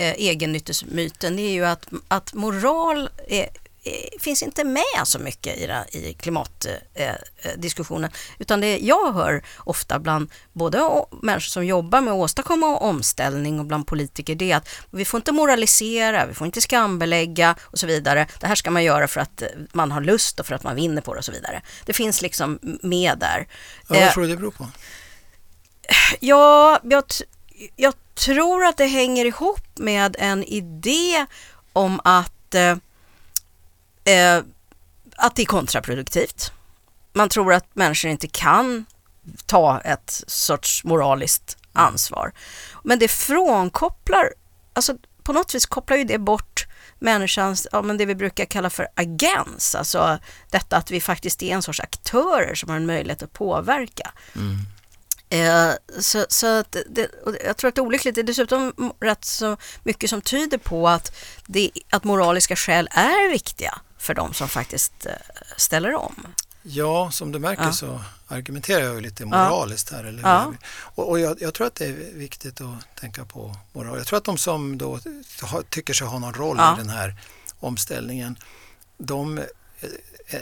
eh, egennyttesmyten det är ju att, att moral är, är, finns inte med så mycket i, det- i klimatdiskussionen. Eh, diskussionen. utan det jag hör ofta bland både människor som jobbar med att åstadkomma omställning och bland politiker det är att vi får inte moralisera, vi får inte skambelägga och så vidare. Det här ska man göra för att eh, man har lust och för att man vinner på det och så vidare. Det finns liksom med där. ja, vad Eh, tror du det beror på? Ja, jag, jag tror att det hänger ihop med en idé om att, eh, eh, att det är kontraproduktivt. Man tror att människor inte kan ta ett sorts moraliskt ansvar. Men det frånkopplar, alltså på något vis kopplar ju det bort människans, ja men det vi brukar kalla för agens, alltså detta att vi faktiskt är en sorts aktörer som har en möjlighet att påverka. Mm så så att det, jag tror att det är olyckligt. Det är dessutom rätt så mycket som tyder på att, det, att moraliska skäl är viktiga för de som faktiskt eh, ställer om. Ja, som du märker Ja. så argumenterar jag ju lite moraliskt här. Eller? Ja. Och, och jag, jag tror att det är viktigt att tänka på moral. Jag tror att de som då tycker sig ha någon roll i den här omställningen, de eh,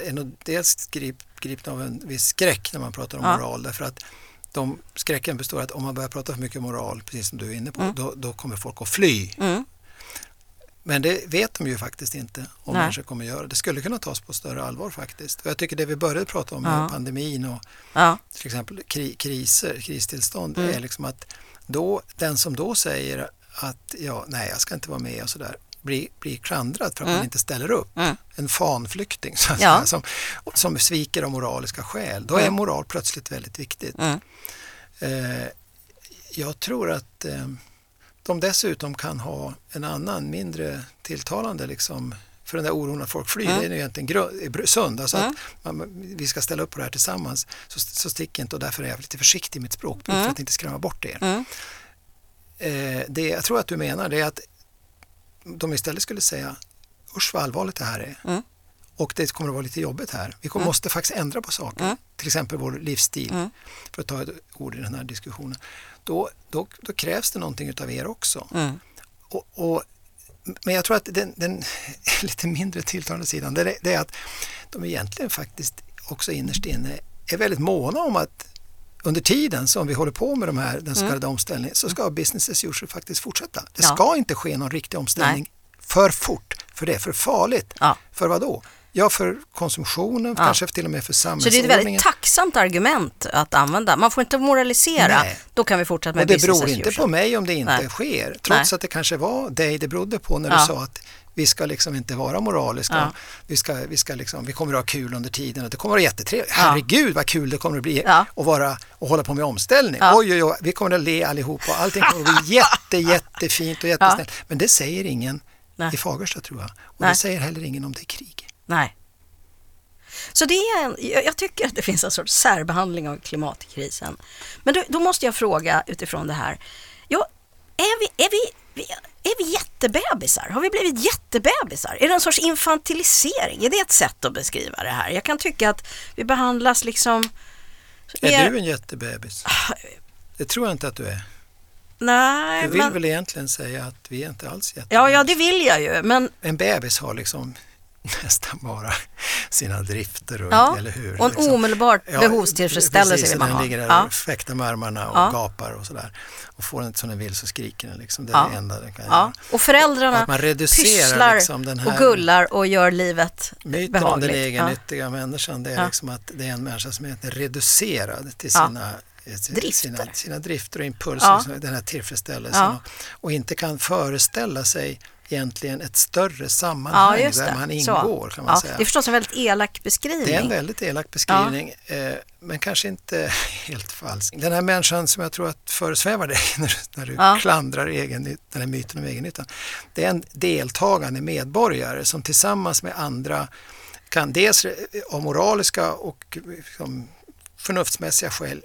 är nog dels grip, gripna av en viss skräck när man pratar om moral. Därför att de, skräcken består att om man börjar prata för mycket moral, precis som du är inne på, Mm. då, då kommer folk att fly. Mm. Men det vet de ju faktiskt inte om Nej. människor kommer göra. Det skulle kunna tas på större allvar faktiskt. Och jag tycker det vi började prata om Ja. med pandemin och Ja, till exempel kri kriser, kristillstånd, Mm. är liksom att då, den som då säger att ja, nej, jag ska inte vara med och sådär, blir, blir klandrad för att man inte ställer upp. Mm. En fanflykting så att Ja. säga, som, som sviker av moraliska skäl. Då är Mm. moral plötsligt väldigt viktigt. Mm. Eh, jag tror att eh, de dessutom kan ha en annan, mindre tilltalande liksom, för den där oron att folk flyr, Mm. det är ju egentligen sund. Alltså Mm. att man, vi ska ställa upp på det här tillsammans, så, så stick inte och därför är jag lite försiktig i mitt språkbruk Mm. för att inte skrämma bort er. Mm. Eh, det jag tror att du menar det är att de istället skulle säga usch vad allvarligt det här är. Mm. Och det kommer att vara lite jobbigt här. Vi kommer, måste faktiskt ändra på saker. Mm. Till exempel vår livsstil, Mm. för att ta ett ord i den här diskussionen. Då, då, då krävs det någonting utav er också. Mm. Och, och, men jag tror att den, den lite mindre tilltalande sidan, det är, det är att de egentligen faktiskt också innerst inne är väldigt måna om att under tiden som vi håller på med de här, den så kallade omställningen så ska business as usual faktiskt fortsätta. Det Ja. ska inte ske någon riktig omställning för fort, för det är för farligt. Ja. För vad då? Ja, för konsumtionen, Ja. kanske till och med för Så det är ett samhällsordningen. väldigt tacksamt argument att använda. Man får inte moralisera. Nej. Då kan vi fortsätta med Och det business beror as inte på mig om det inte Nej. sker. Trots Nej. att det kanske var dig det berodde på när Ja. du sa att vi ska liksom inte vara moraliska. Ja. Vi, ska, vi, ska liksom, vi kommer att ha kul under tiden och det kommer att vara jättetrevligt. Herregud vad kul det kommer att bli Ja. att vara och hålla på med omställning. Ja. Oj, oj, oj, vi kommer att le allihop och allting kommer att bli jätte, jättefint och jättesnällt. Men det säger ingen Nej. i Fagersta tror jag. Och Nej. det säger heller ingen om det är krig. Nej. Så det är en, jag tycker att det finns en sorts särbehandling av klimatkrisen. Men då, då måste jag fråga utifrån det här. Ja, är, vi, är, vi- är vi jättebebisar? Har vi blivit jättebebisar? Är det en sorts infantilisering? Är det ett sätt att beskriva det här? Jag kan tycka att vi behandlas liksom... Är mer- du en jättebebis? Det tror jag inte att du är. Nej, Du vill men... väl egentligen säga att vi är inte alls jättebebis? Ja, ja, det vill jag ju, men en bebis har liksom nästan bara sina drifter, och, Ja, eller hur? och en liksom. omedelbar behovstillfredsställelse precis, vill man den ha. ligger där Ja. och fäktar med armarna och Ja. gapar och sådär. Och får den inte som den vill så skriker den liksom. Det är Ja. det enda den kan Ja, göra. och föräldrarna Att man reducerar pysslar liksom den här- och gullar och gör livet Myten om behagligt. den ja. egennyttiga människan det är Ja. liksom att det är en människa som är reducerad till Ja. sina eh, si- Drifter. Sina, sina drifter och impulser, Ja. den här tillfredsställelsen Ja. och, och inte kan föreställa sig egentligen ett större sammanhang Ja, där man Så. ingår kan man ja, säga. Det är förstås en väldigt elak beskrivning. Det är en väldigt elak beskrivning, eh, men kanske inte helt falsk. Den här människan som jag tror att föresvävar dig när, du- när du Ja. klandrar egen, den här myten om egennyttan, det är en deltagande medborgare som tillsammans med andra kan dels av moraliska och liksom, förnuftsmässiga skäl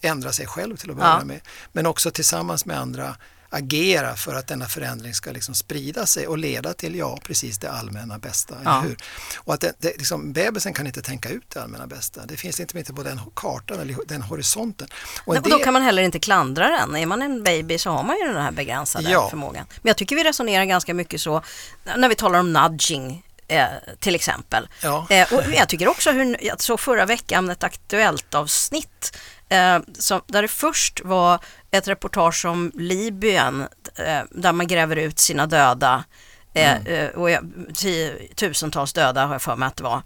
ändra sig själv till att börja Ja. med, men också tillsammans med andra agera för att denna förändring ska liksom sprida sig och leda till, ja, precis det allmänna bästa. Ja. Eller hur? Och att det, det, liksom, bebisen kan inte tänka ut det allmänna bästa. Det finns inte inte på den kartan eller den horisonten. Och Nej, och då del- kan man heller inte klandra den. Är man en baby så har man ju den här begränsade Ja. förmågan. Men jag tycker vi resonerar ganska mycket så när vi talar om nudging eh, till exempel. Ja. Eh, och jag tycker också hur, jag såg förra veckan ett aktuellt avsnitt eh, som, där det först var ett reportage om Libyen eh, där man gräver ut sina döda Eh, eh, och jag, tiotusentals döda har jag för mig att det var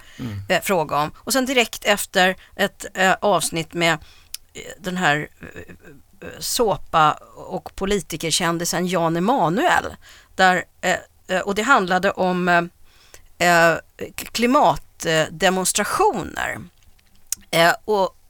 eh, fråga om. Och sen direkt efter ett eh, avsnitt med den här eh, såpa och politikerkändisen Jan Emanuel. Där, eh, och det handlade om klimatdemonstrationer. Eh,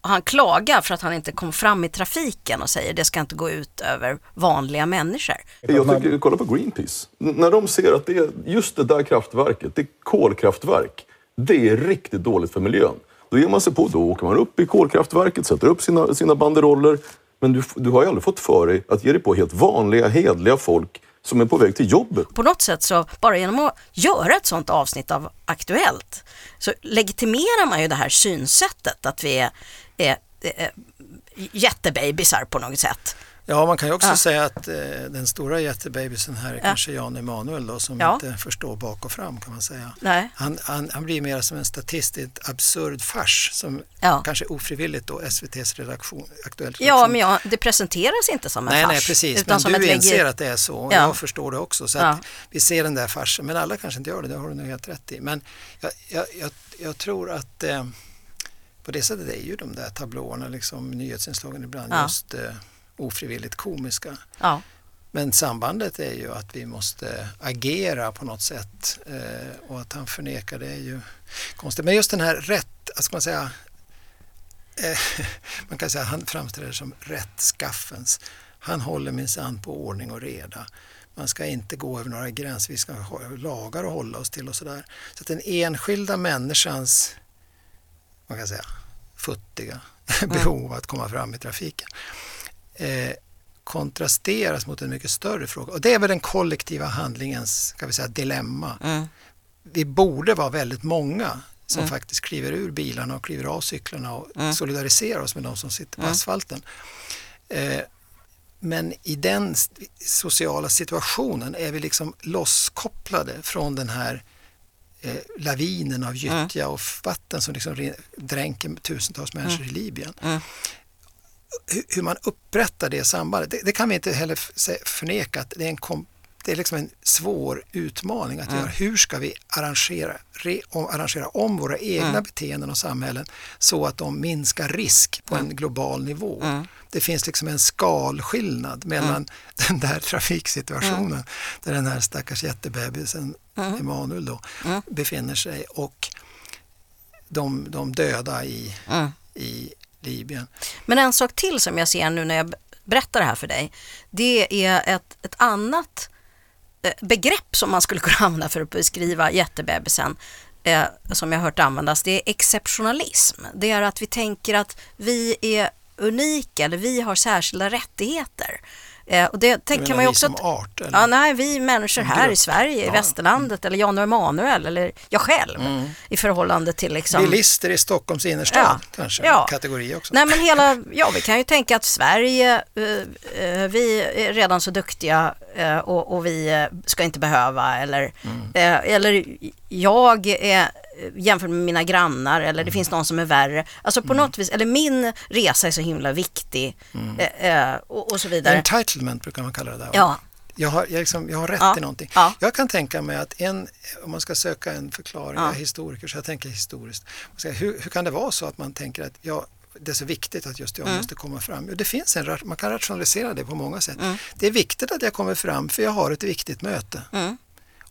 och han klagar för att han inte kom fram i trafiken och säger det ska inte gå ut över vanliga människor. Jag tycker, kolla på Greenpeace. N- när de ser att det är just det där kraftverket, det är kolkraftverk, det är riktigt dåligt för miljön. Då ger man sig på, då åker man upp i kolkraftverket, sätter upp sina, sina banderoller. Men du, du har ju aldrig fått för dig att ge dig på helt vanliga, hedliga folk som är på väg till jobbet. På något sätt så, bara genom att göra ett sånt avsnitt av Aktuellt, så legitimerar man ju det här synsättet att vi är, är, är jättebabysar på något sätt. Ja, man kan ju också Ja. säga att eh, den stora jättebebisen här är Ja. kanske Jan Emanuel då som Ja. inte förstår bak och fram kan man säga. Nej. Han, han, han blir mer som en statistiskt absurd fars som kanske ofrivilligt då SVTs redaktion, aktuell redaktion. Ja, men ja, det presenteras inte som en Nej, fars. nej, precis. Utan Men som du ett inser att det är så och Ja. jag förstår det också. Så att vi ser den där farsen, men alla kanske inte gör det, det har du nog helt rätt i. Men jag, jag, jag, jag tror att eh, på det sättet är ju de där tablåerna, liksom, nyhetsinslagen ibland Ja. just eh, ofrivilligt komiska. Ja. Men sambandet är ju att vi måste agera på något sätt eh, och att han förnekar det är ju konstigt. Men just den här rätt, ska man säga, eh, man kan säga att han framställer som rättskaffens. Han håller minsann på ordning och reda. Man ska inte gå över några gränser, vi ska ha lagar att hålla oss till och sådär. Så att den enskilda människans, man kan säga, futtiga behov att komma fram i trafiken eh, kontrasteras mot en mycket större fråga. Och det är väl den kollektiva handlingens ska vi säga, dilemma. Mm. Vi borde vara väldigt många som Mm. faktiskt kliver ur bilarna och kliver av cyklarna och Mm. solidariserar oss med de som sitter på Mm. asfalten. Eh, men i den sociala situationen är vi liksom losskopplade från den här eh, lavinen av gyttja och vatten som liksom dränker tusentals människor i Libyen. Mm. Hur, hur man upprättar det sambandet, det, det kan vi inte heller förneka att det är en, kom, det är liksom en svår utmaning att Mm. göra. Hur ska vi arrangera, re, om, arrangera om våra egna Mm. beteenden och samhällen så att de minskar risk på en global nivå? Mm. Det finns liksom en skalskillnad mellan den där trafiksituationen där den här stackars jättebebisen Mm. Emanuel då befinner sig och de, de döda i, i Libyen. Men en sak till som jag ser nu när jag berättar det här för dig, det är ett, ett annat eh, begrepp som man skulle kunna använda för att beskriva jättebebisen eh, som jag har hört användas, det är exceptionalism. Det är att vi tänker att vi är unika eller vi har särskilda rättigheter. Eh, och det tänker menar man ju vi också som att art? Eller? Ja, nej, vi människor här grupp. i Sverige, i Ja. västerlandet eller Jan och Emanuel eller jag själv i förhållande till liksom... Bilister i Stockholms innerstad Ja. kanske, Ja. kategori också. Nej men hela, ja vi kan ju tänka att Sverige, eh, eh, vi är redan så duktiga eh, och, och vi ska inte behöva eller, eh, eller jag är jämfört med mina grannar eller det finns någon som är värre. Alltså på något vis, eller min resa är så himla viktig eh, eh, och, och så vidare. Entitlement brukar man kalla det där. Ja, Jag, har, jag, liksom, jag har rätt Ja. till någonting. Ja. Jag kan tänka mig att en, om man ska söka en förklaring, Ja. jag är historiker så jag tänker historiskt. Ska, hur, hur kan det vara så att man tänker att ja, det är så viktigt att just jag Mm. måste komma fram? Det finns en, man kan rationalisera det på många sätt. Mm. Det är viktigt att jag kommer fram för jag har ett viktigt möte. Mm.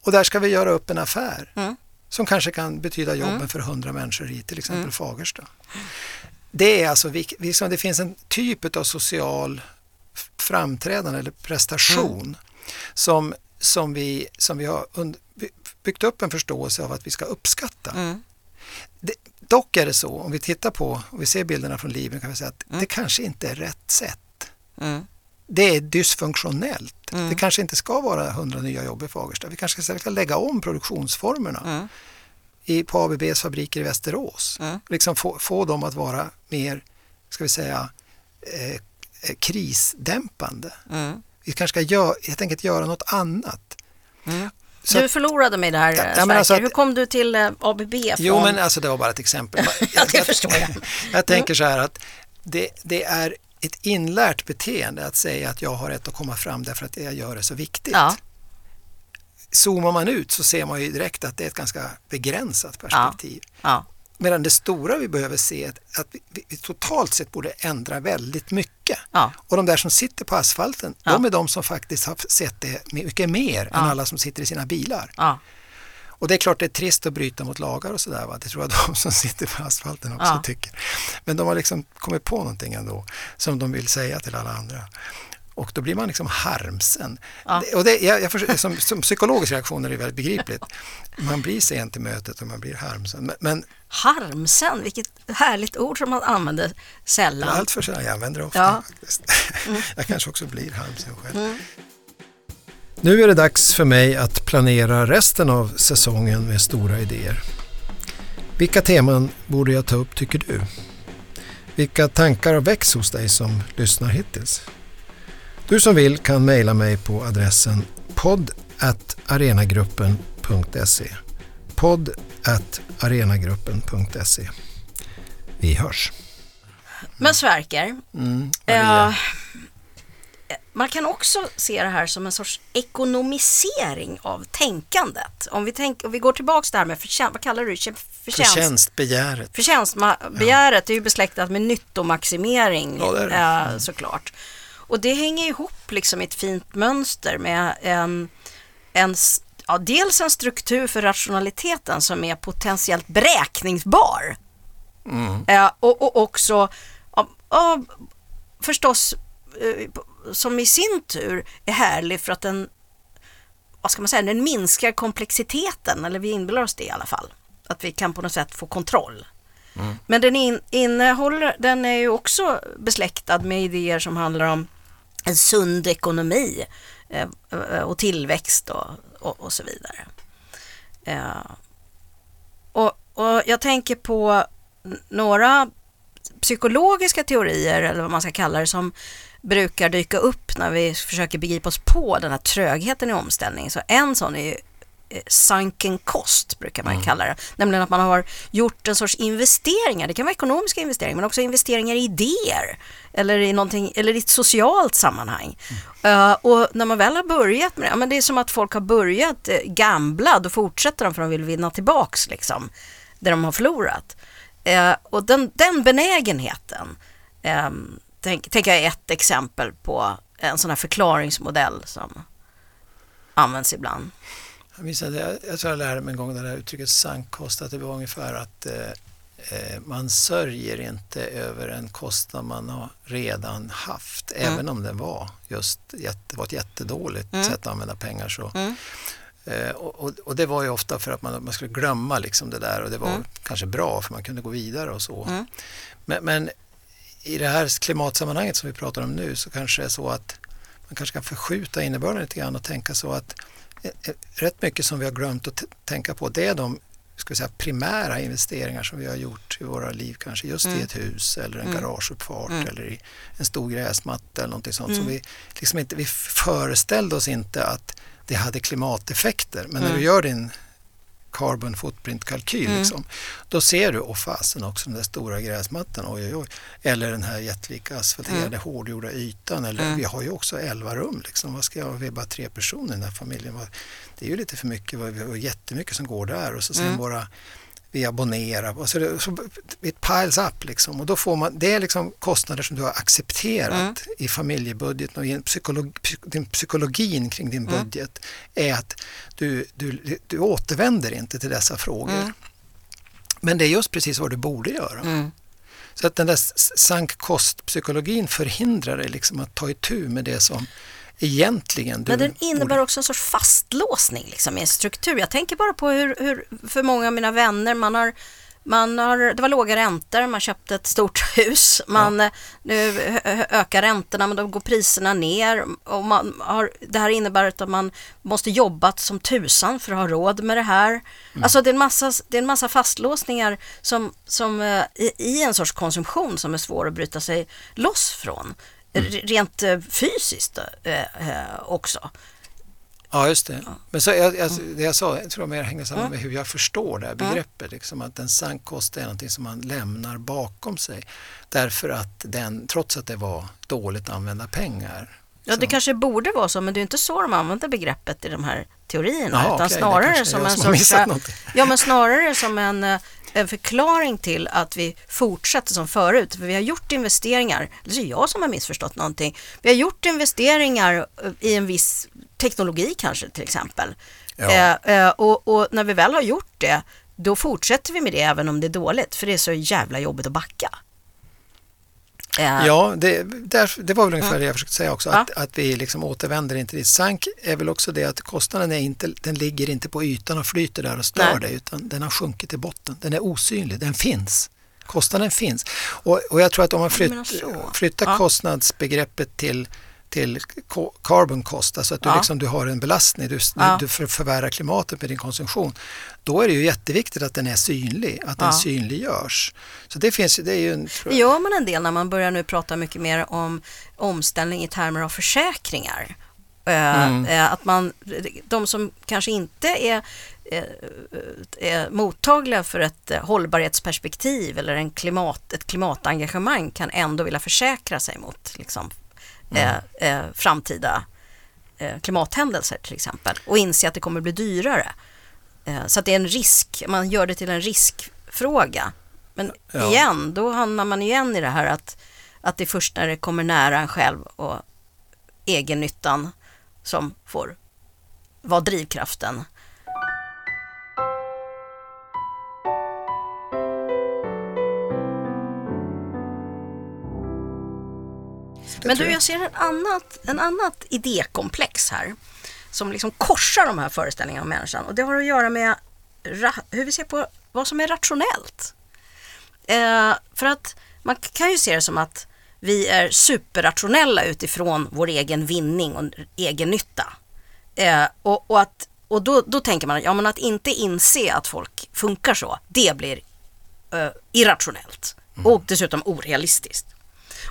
Och där ska vi göra upp en affär Mm. Som kanske kan betyda jobben Mm. för hundra människor i till exempel Mm. Fagersta. Det är alltså, liksom, det finns en typ av social framträdande eller prestation som, som, vi, som vi har byggt upp en förståelse av att vi ska uppskatta. Mm. Det, dock är det så, om vi tittar på, och vi ser bilderna från Libyen kan vi säga att Mm. det kanske inte är rätt sätt. Mm. Det är dysfunktionellt. Mm. Det kanske inte ska vara 100 nya jobb i Fagersta. Vi kanske ska lägga om produktionsformerna Mm. i, på ABBs fabriker i Västerås. Mm. Liksom få, få dem att vara mer, ska vi säga, eh, eh, krisdämpande. Mm. Vi kanske ska gör, helt enkelt göra något annat. Mm. Så Du förlorade mig där, Ja, ja, alltså att- Hur kom du till eh, ABB? Från... Jo, men alltså det var bara ett exempel. Ja, det förstår jag. jag tänker så här att det, det är ett inlärt beteende att säga att jag har rätt att komma fram därför att det jag gör är så viktigt. Ja. Zoomar man ut så ser man ju direkt att det är ett ganska begränsat perspektiv. Ja. Medan det stora vi behöver se är att vi, vi, totalt sett borde ändra väldigt mycket. Ja. Och de där som sitter på asfalten, Ja. de är de som faktiskt har sett det mycket mer än Ja. alla som sitter i sina bilar. Och det är klart det är trist att bryta mot lagar och sådär. Det tror jag de som sitter på asfalten också Ja. tycker. Men de har liksom kommit på någonting ändå som de vill säga till alla andra. Och då blir man liksom harmsen. Ja. Och det, jag, jag försöker, som, som psykologisk reaktion är det väldigt begripligt. Man blir sent till mötet och man blir harmsen. Men, men Harmsen, vilket härligt ord som man använder sällan. allt för sällan, jag använder det ofta Ja. faktiskt. Jag kanske också blir harmsen själv. Nu är det dags för mig att planera resten av säsongen med stora idéer. Vilka teman borde jag ta upp tycker du? Vilka tankar har väckts hos dig som lyssnar hittills? Du som vill kan mejla mig på adressen podd.arenagruppen.se podd.arenagruppen.se Vi hörs. Men Sverker, Mm, man kan också se det här som en sorts ekonomisering av tänkandet. Om vi, tänk, om vi går tillbaka till det här med förtjänst, vad kallar du det? Förtjänst, Förtjänstbegäret. Förtjänstbegäret är ju besläktat med nyttomaximering Ja, det det. Eh, såklart. Och det hänger ihop liksom i ett fint mönster med en, en ja, dels en struktur för rationaliteten som är potentiellt beräkningsbar. Eh, och, och också ja, ja, förstås eh, som i sin tur är härlig för att den vad ska man säga, den minskar komplexiteten, eller vi inbillar oss det i alla fall. Att vi kan på något sätt få kontroll. Men den in, innehåller, den är ju också besläktad med idéer som handlar om en sund ekonomi eh, och tillväxt och, och, och så vidare. Eh, och, och jag tänker på några psykologiska teorier, eller vad man ska kalla det, som brukar dyka upp när vi försöker begripa oss på den här trögheten i omställning. Så en sån är ju eh, sunken cost, brukar man kalla det. Nämligen att man har gjort en sorts investeringar, det kan vara ekonomiska investeringar, men också investeringar i idéer eller i, någonting, eller i ett socialt sammanhang. Eh, och när man väl har börjat med det, ja, men det är som att folk har börjat uh, gambla, då fortsätter de för de vill vinna tillbaks liksom, det de har förlorat. Eh, och den, den benägenheten tänk, tänker jag är ett exempel på en sån här förklaringsmodell som används ibland. Jag, minns att jag, jag tror jag lärde mig en gång det där uttrycket sankkost, att det var ungefär att eh, eh, man sörjer inte över en kostnad man har redan haft, Mm. även om den var just jätte, var ett jättedåligt Mm. sätt att använda pengar. Så. Mm. Eh, och, och, och det var ju ofta för att man, man skulle glömma liksom det där och det var Mm. kanske bra för man kunde gå vidare och så. Mm. Men, men i det här klimatsammanhanget som vi pratar om nu så kanske det är så att man kanske kan förskjuta innebörden lite grann och tänka så att eh, eh, rätt mycket som vi har glömt att tänka på det är de ska säga, primära investeringar som vi har gjort i våra liv kanske just i Mm. ett hus eller en Mm. garageuppfart Mm. eller i en stor gräsmatta eller någonting sånt. Mm. som vi, liksom inte, vi föreställde oss inte att det hade klimateffekter men när du gör din carbon footprint-kalkyl Mm. liksom, då ser du, och fasen också den där stora gräsmattan, oj oj oj, eller den här jättelika asfalterade Mm. hårdgjorda ytan, eller Mm. vi har ju också 11 rum, liksom. vad ska jag, vi är bara tre personer i den här familjen, det är ju lite för mycket, vi har jättemycket som går där och så sen Mm. bara vi abonnerar, och så, det, så it piles up liksom och då får man, det är liksom kostnader som du har accepterat Mm. i familjebudgeten och i psykolog, psy- din psykologin kring din Mm. budget är att du, du, du återvänder inte till dessa frågor. Mm. Men det är just precis vad du borde göra. Så att den där sank kost-psykologin förhindrar dig liksom att ta itu med det som egentligen du Men den innebär borde... också en sorts fastlåsning liksom, i en struktur. Jag tänker bara på hur, hur för många av mina vänner, man har, man har, det var låga räntor, man köpte ett stort hus, man, eh, nu ökar räntorna men då går priserna ner och man har, det här innebär att man måste jobba som tusan för att ha råd med det här. Alltså det är en massa, det är en massa fastlåsningar som, som eh, i, i en sorts konsumtion som är svår att bryta sig loss från. R- Rent eh, fysiskt eh, eh, också. Ja, just det. Men så, jag, jag, det jag sa jag tror jag mer hänger samman Mm. med hur jag förstår det här Mm. begreppet. Liksom, att en sank kost är någonting som man lämnar bakom sig. Därför att den, trots att det var dåligt använda pengar. Ja, det så- kanske borde vara så, men det är inte så de använder begreppet i de här teorierna, Jaha, utan det snarare som en sorts... Ja, men snarare som en, en förklaring till att vi fortsätter som förut. För vi har gjort investeringar, eller så är jag som har missförstått någonting. Vi har gjort investeringar eh, i en viss teknologi kanske till exempel. Ja. Eh, eh, och, och när vi väl har gjort det, då fortsätter vi med det även om det är dåligt, för det är så jävla jobbigt att backa. Ja, det, där, det var väl ungefär det jag försökte säga också, Ja. att, att vi liksom återvänder inte dit. Sank är väl också det att kostnaden är inte, den ligger inte på ytan och flyter där och stör Nej. dig, utan den har sjunkit till botten. Den är osynlig, den finns. Kostnaden finns. Och, och jag tror att om man flytt, så. flyttar Ja. kostnadsbegreppet till till carbon cost, alltså att du, Ja. liksom, du har en belastning, du, Ja. du för, förvärrar klimatet med din konsumtion. Då är det ju jätteviktigt att den är synlig, att den Ja. synliggörs. Så det finns det är ju en... Det gör man en del när man börjar nu prata mycket mer om omställning i termer av försäkringar. Mm. Att man, de som kanske inte är, är mottagliga för ett eh, hållbarhetsperspektiv eller en klimat, ett klimatengagemang kan ändå vilja försäkra sig mot liksom, eh, eh, framtida eh, klimathändelser till exempel och inse att det kommer bli dyrare. Eh, så att det är en risk, man gör det till en riskfråga. Men Ja. igen, då hamnar man igen i det här att, att det är först när det kommer nära en själv och egennyttan som får vara drivkraften. Men du, jag. jag ser en annat, en annat idékomplex här som liksom korsar de här föreställningarna om människan och det har att göra med hur vi ser på vad som är rationellt. Eh, för att man kan ju se det som att vi är superrationella utifrån vår egen vinning och egen nytta. Eh, och och, att, och då, då tänker man ja, men att inte inse att folk funkar så, det blir eh, irrationellt och dessutom orealistiskt.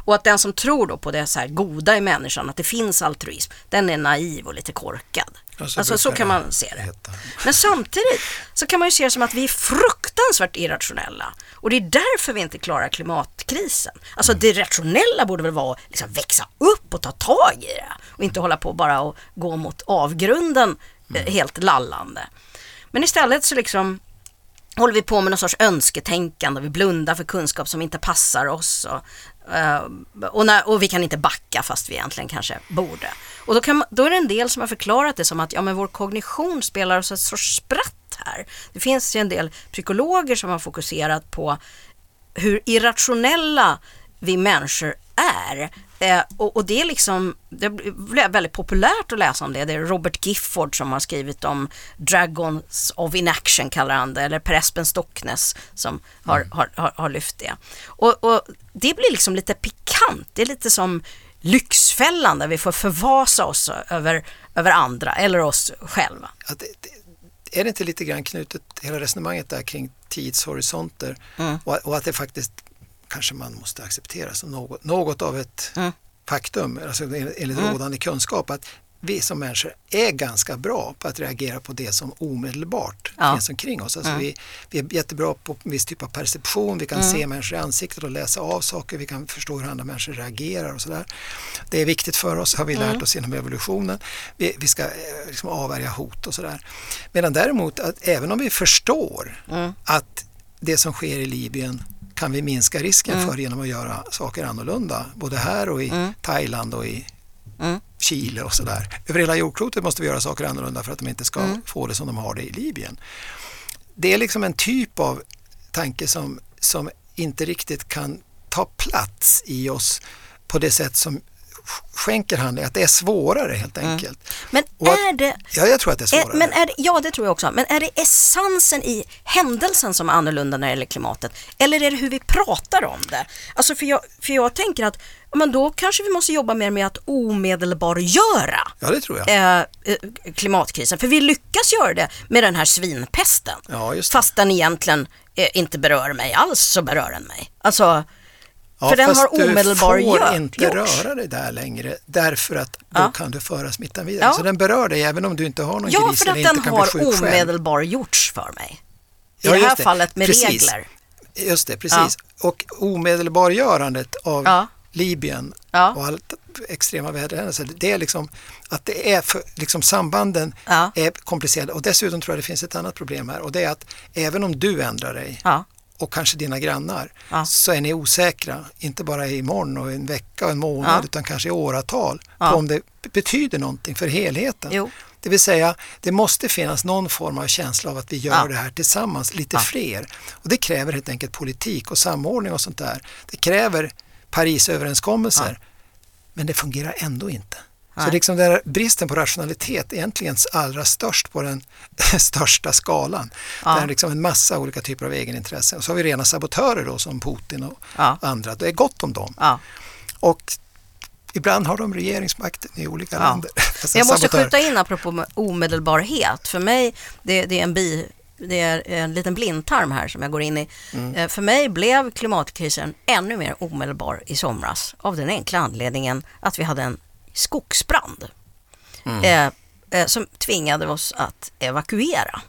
Och att den som tror då på det så här goda i människan, att det finns altruism, den är naiv och lite korkad. Ja, så alltså så kan man se det. heta. Men samtidigt så kan man ju se det som att vi är fruktansvärt irrationella. Och det är därför vi inte klarar klimatkrisen. Alltså det rationella borde väl vara att liksom växa upp och ta tag i det. Och inte hålla på bara och gå mot avgrunden eh, helt lallande. Men istället så liksom håller vi på med någon sorts önsketänkande. Vi blundar för kunskap som inte passar oss. Och, Eh, och, när, och vi kan inte backa fast vi egentligen kanske borde. Och då, kan, man- då är det en del som har förklarat det som att ja, men vår kognition spelar oss ett sorts spratt här. Det finns ju en del psykologer som har fokuserat på hur irrationella vi människor är. Eh, och, och det är liksom, det blev väldigt populärt att läsa om det. Det är Robert Gifford som har skrivit om Dragons of Inaction kallar han det, eller Per Espen Stocknes som har, har, har, har lyft det. Och, och det blir liksom lite pikant, det är lite som Lyxfällan där vi får förvasa oss över, över andra eller oss själva. Att det, det, är det inte lite grann knutet, hela resonemanget där kring tidshorisonter Mm. och, och att det faktiskt kanske man måste acceptera som något, något av ett Mm. faktum, alltså enligt rådande kunskap, att vi som människor är ganska bra på att reagera på det som omedelbart Ja. finns omkring oss. Alltså vi, vi är jättebra på en viss typ av perception, vi kan se människor i ansiktet och läsa av saker, vi kan förstå hur andra människor reagerar och sådär. Det är viktigt för oss, har vi lärt oss genom evolutionen. Vi, vi ska eh, liksom avvärja hot och sådär. Medan däremot, att även om vi förstår att det som sker i Libyen kan vi minska risken för genom att göra saker annorlunda, både här och i Thailand och i Mm. Chile och sådär. Över hela jordklotet måste vi göra saker annorlunda för att de inte ska Mm. få det som de har det i Libyen. Det är liksom en typ av tanke som, som inte riktigt kan ta plats i oss på det sätt som skänker handling, att det är svårare helt enkelt. Men Och att- är det Ja, jag tror att det är Är, svårare. men är det, ja, det tror jag också. Men är det essensen i händelsen som är annorlunda när det gäller klimatet? Eller är det hur vi pratar om det? Alltså för jag, för jag tänker att men då kanske vi måste jobba mer med att omedelbargöra Ja, det tror jag. eh, eh, klimatkrisen. För vi lyckas göra det med den här svinpesten. Ja, just det. Fast den egentligen eh, inte berör mig alls så berör den mig. Alltså, Ja, för den har omedelbar du får gör- inte gjorts. röra dig där längre därför att då Ja. kan du föra smittan vidare. Ja. Så den berör dig även om du inte har någon ja, gris för eller att inte den kan har bli sjuk själv. omedelbar gjorts för mig. I Ja, det här det. fallet med Precis. regler. Just det, precis. Och omedelbargörandet av Ja. Libyen Ja. och allt extrema väderhändelser, det är liksom att det är för, liksom sambanden Ja. är komplicerade och dessutom tror jag det finns ett annat problem här och det är att även om du ändrar dig Ja. Och kanske dina grannar Ja. så är ni osäkra, inte bara imorgon och en vecka och en månad Ja. utan kanske i åratal Ja. på om det betyder någonting för helheten. Jo. Det vill säga, det måste finnas någon form av känsla av att vi gör det här tillsammans, lite fler. Och det kräver helt enkelt politik och samordning och sånt där. Det kräver Parisöverenskommelser. Men det fungerar ändå inte. Så liksom den här bristen på rationalitet är egentligen allra störst på den största skalan. Ja. Där liksom en massa olika typer av egenintressen. Och så har vi rena sabotörer då som Putin och Ja. andra. Det är gott om dem. Ja. Och ibland har de regeringsmakten i olika Ja. länder. Jag måste skjuta in apropå med omedelbarhet. För mig, det, det är en bi, det är en liten blindtarm här som jag går in i. Eh, För mig blev klimatkrisen ännu mer omedelbar i somras av den enkla anledningen att vi hade en skogsbrand eh, eh, som tvingade oss att evakuera.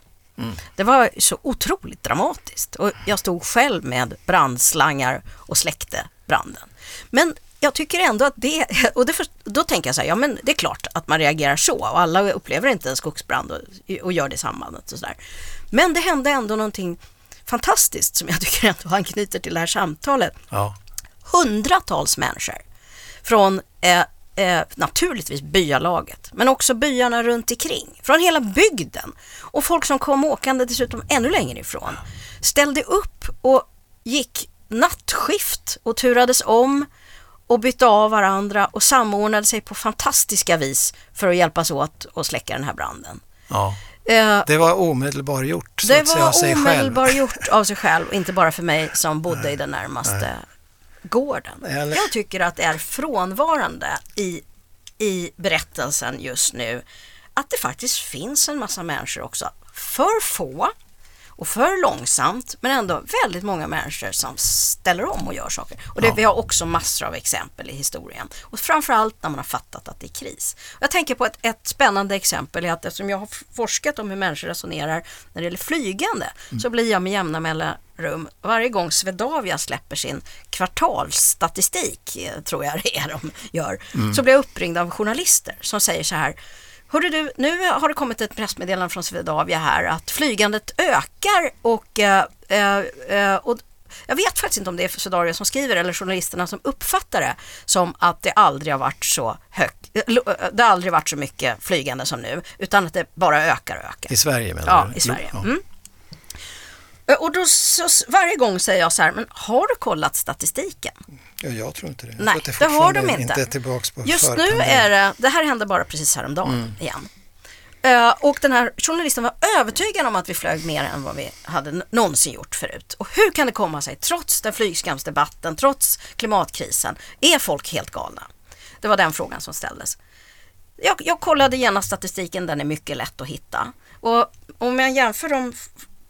Det var så otroligt dramatiskt och jag stod själv med brandslangar och släckte branden. Men jag tycker ändå att det, och det först- då tänker jag så här, ja men det är klart att man reagerar så och alla upplever inte en skogsbrand och, och gör det sambandet och sådär. Men det hände ändå någonting fantastiskt som jag tycker ändå anknyter till det här samtalet Ja. hundratals människor från eh, eh, naturligtvis byalaget, men också byarna runt omkring, från hela bygden och folk som kom åkande dessutom ännu längre ifrån, ställde upp och gick nattskift och turades om och bytte av varandra och samordnade sig på fantastiska vis för att hjälpas åt att släcka den här branden. ja. Eh, Det var omedelbar gjort så det att säga var omedelbar gjort av sig själv och inte bara för mig som bodde i den närmaste gården. Eller- Jag tycker att det är frånvarande i, i berättelsen just nu att det faktiskt finns en massa människor också, för få och för långsamt, men ändå väldigt många människor som ställer om och gör saker. Och det, vi har också massor av exempel i historien. Och framförallt när man har fattat att det är kris. Jag tänker på ett, ett spännande exempel är att eftersom jag har forskat om hur människor resonerar när det gäller flygande så blir jag med jämna mellanrum varje gång Swedavia släpper sin kvartalsstatistik, eh, tror jag det är de gör, så blir jag uppringd av journalister som säger så här Hörru du, nu har det kommit ett pressmeddelande från Swedavia här att flygandet ökar och, eh, eh, eh, och jag vet faktiskt inte om det är Swedavia som skriver eller journalisterna som uppfattar det som att det aldrig har varit så högt, eh, eh, det har aldrig varit så mycket flygande som nu utan att det bara ökar och ökar. I Sverige menar Ja, du? i Sverige. Ja. Mm. Eh, Och då så, varje gång säger jag så här, men har du kollat statistiken? Ja, jag tror inte det. Jag Nej, att det har de inte. är tillbaks på Just nu är det, det här hände bara precis häromdagen igen. Eh, och den här journalisten var övertygad om att vi flög mer än vad vi hade någonsin gjort förut. Och hur kan det komma sig, trots den flygskamsdebatten, trots klimatkrisen, är folk helt galna? Det var den frågan som ställdes. Jag, jag kollade genast statistiken, den är mycket lätt att hitta. Och om jag jämför de,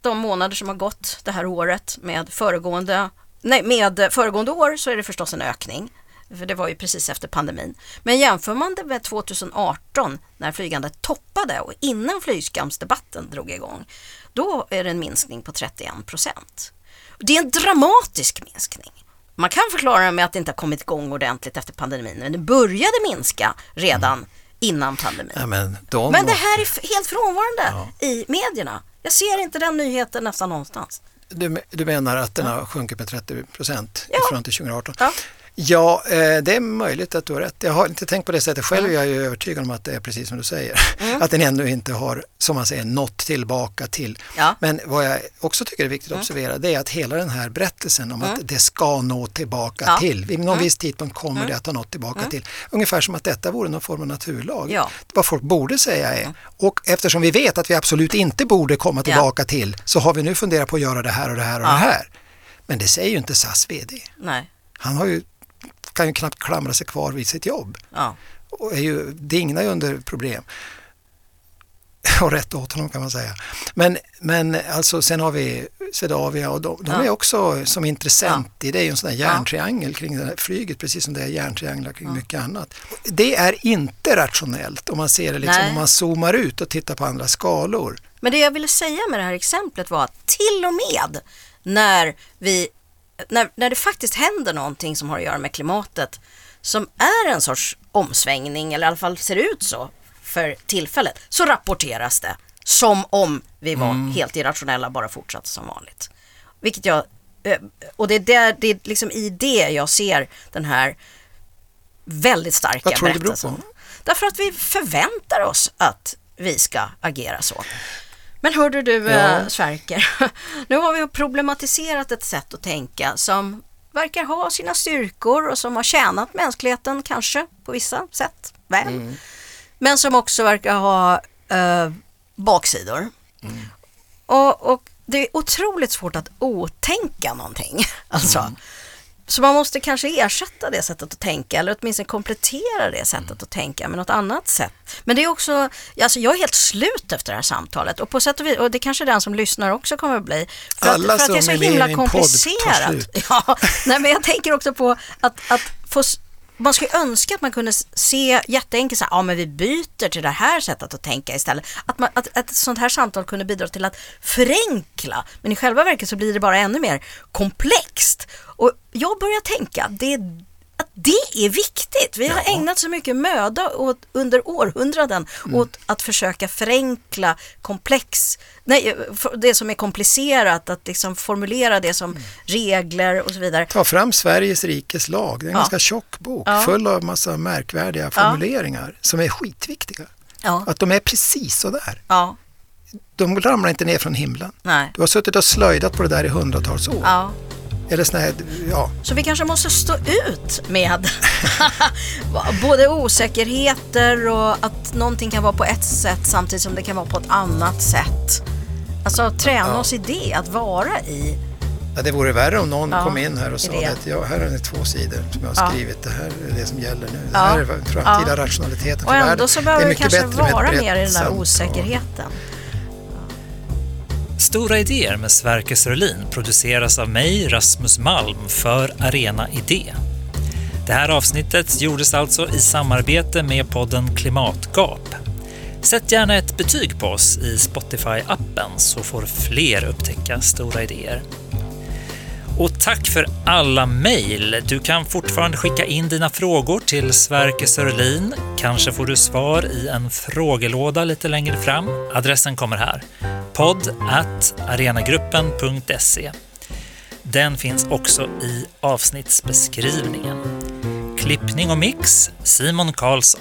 de månader som har gått det här året med föregående, nej, med föregående år så är det förstås en ökning. För det var ju precis efter pandemin. Men jämför man det med 2018 när flygandet toppade och innan flygskamsdebatten drog igång, då är det en minskning på 31 procent. Det är en dramatisk minskning. Man kan förklara det med att det inte har kommit igång ordentligt efter pandemin, men det började minska redan innan pandemin. Ja, men de Men det här är helt frånvarande i medierna. Jag ser inte den nyheten nästan någonstans. Du, du menar att den har sjunkit med 30 procent Ja. från till 2018? Ja. Ja, eh, det är möjligt att du har rätt. Jag har inte tänkt på det sättet själv. Mm. Jag är ju övertygad om att det är precis som du säger. Att den ännu inte har, som man säger, nått tillbaka till. Ja. Mm. Men vad jag också tycker är viktigt att observera det är att hela den här berättelsen om att det ska nå tillbaka Ja. Mm. till. Vid någon viss tidpunkt kommer det att ha nått tillbaka till. Ungefär som att detta vore någon form av naturlag. Ja. Vad folk borde säga är, och eftersom vi vet att vi absolut inte borde komma tillbaka till så har vi nu funderat på att göra det här och det här och det här. Men det säger ju inte SAS VD. Nej. Han har ju, kan ju knappt klamra sig kvar vid sitt jobb Ja. och är ju, dignar ju under problem. Och rätt åt honom kan man säga. Men, men alltså sen har vi Swedavia och de, de Ja. är också som intressent i det är ju en sån där järntriangel kring det här flyget precis som det är järntrianglar kring mycket annat. Det är inte rationellt om man ser det liksom, Nej. om man zoomar ut och tittar på andra skalor. Men det jag ville säga med det här exemplet var att till och med när, vi, när, när det faktiskt händer någonting som har att göra med klimatet som är en sorts omsvängning eller i alla fall ser ut så för tillfället så rapporteras det som om vi var helt irrationella bara fortsatte som vanligt. Vilket jag, eh, och det är, där, det är liksom i det jag ser den här väldigt starka Vad tror du det beror berättelsen. på? Därför att vi förväntar oss att vi ska agera så. Men hörde du Ja. eh, Sverker, nu har vi problematiserat ett sätt att tänka som verkar ha sina styrkor och som har tjänat mänskligheten kanske på vissa sätt väl. Mm. Men som också verkar ha eh, baksidor. Mm. Och, och det är otroligt svårt att otänka någonting. Alltså, Så man måste kanske ersätta det sättet att tänka eller åtminstone komplettera det sättet att tänka med något annat sätt. Men det är också, alltså jag är helt slut efter det här samtalet och på sätt och vis, och det kanske den som lyssnar också kommer att bli. För Alla att, för att det är som så himla komplicerat. Ja, nej men jag tänker också på att, att få man skulle önska att man kunde se jätteenkelt så här, ja men vi byter till det här sättet att tänka istället. Att, man, att, att ett sånt här samtal kunde bidra till att förenkla. Men i själva verket så blir det bara ännu mer komplext. Och jag börjar tänka det, är det är viktigt. Vi har ägnat så mycket möda åt, under århundraden åt att försöka förenkla komplex, nej, det som är komplicerat, att liksom formulera det som regler och så vidare. Ta fram Sveriges rikes lag. Det är en Ja. ganska tjock bok Ja. full av massa märkvärdiga formuleringar som är skitviktiga. Ja, Att de är precis så där. ja, De ramlar inte ner från himlen. nej. Du har suttit och slöjdat på det där i hundratals år. Ja. Eller såna här, ja, Så vi kanske måste stå ut med både osäkerheter och att någonting kan vara på ett sätt samtidigt som det kan vara på ett annat sätt. Alltså träna oss i det, att vara i. ja, det vore värre om någon Ja, kom in här och sa att ja, här är det två sidor som jag har Ja. skrivit. Det här är det som gäller nu. Det Ja. här är framtida Ja. rationaliteten Och för världen. ändå så Det är behöver vi kanske vara mer i den där osäkerheten. Stora idéer med Sverker Sörlin produceras av mig, Rasmus Malm, för Arena Idé. Det här avsnittet gjordes alltså i samarbete med podden Klimatgap. Sätt gärna ett betyg på oss i Spotify-appen så får fler upptäcka stora idéer. Och tack för alla mejl. Du kan fortfarande skicka in dina frågor till Sverker Sörlin. Kanske får du svar i en frågelåda lite längre fram. Adressen kommer här. podd at arenagruppen.se. Den finns också i avsnittsbeskrivningen. Klippning och mix Simon Karlsson.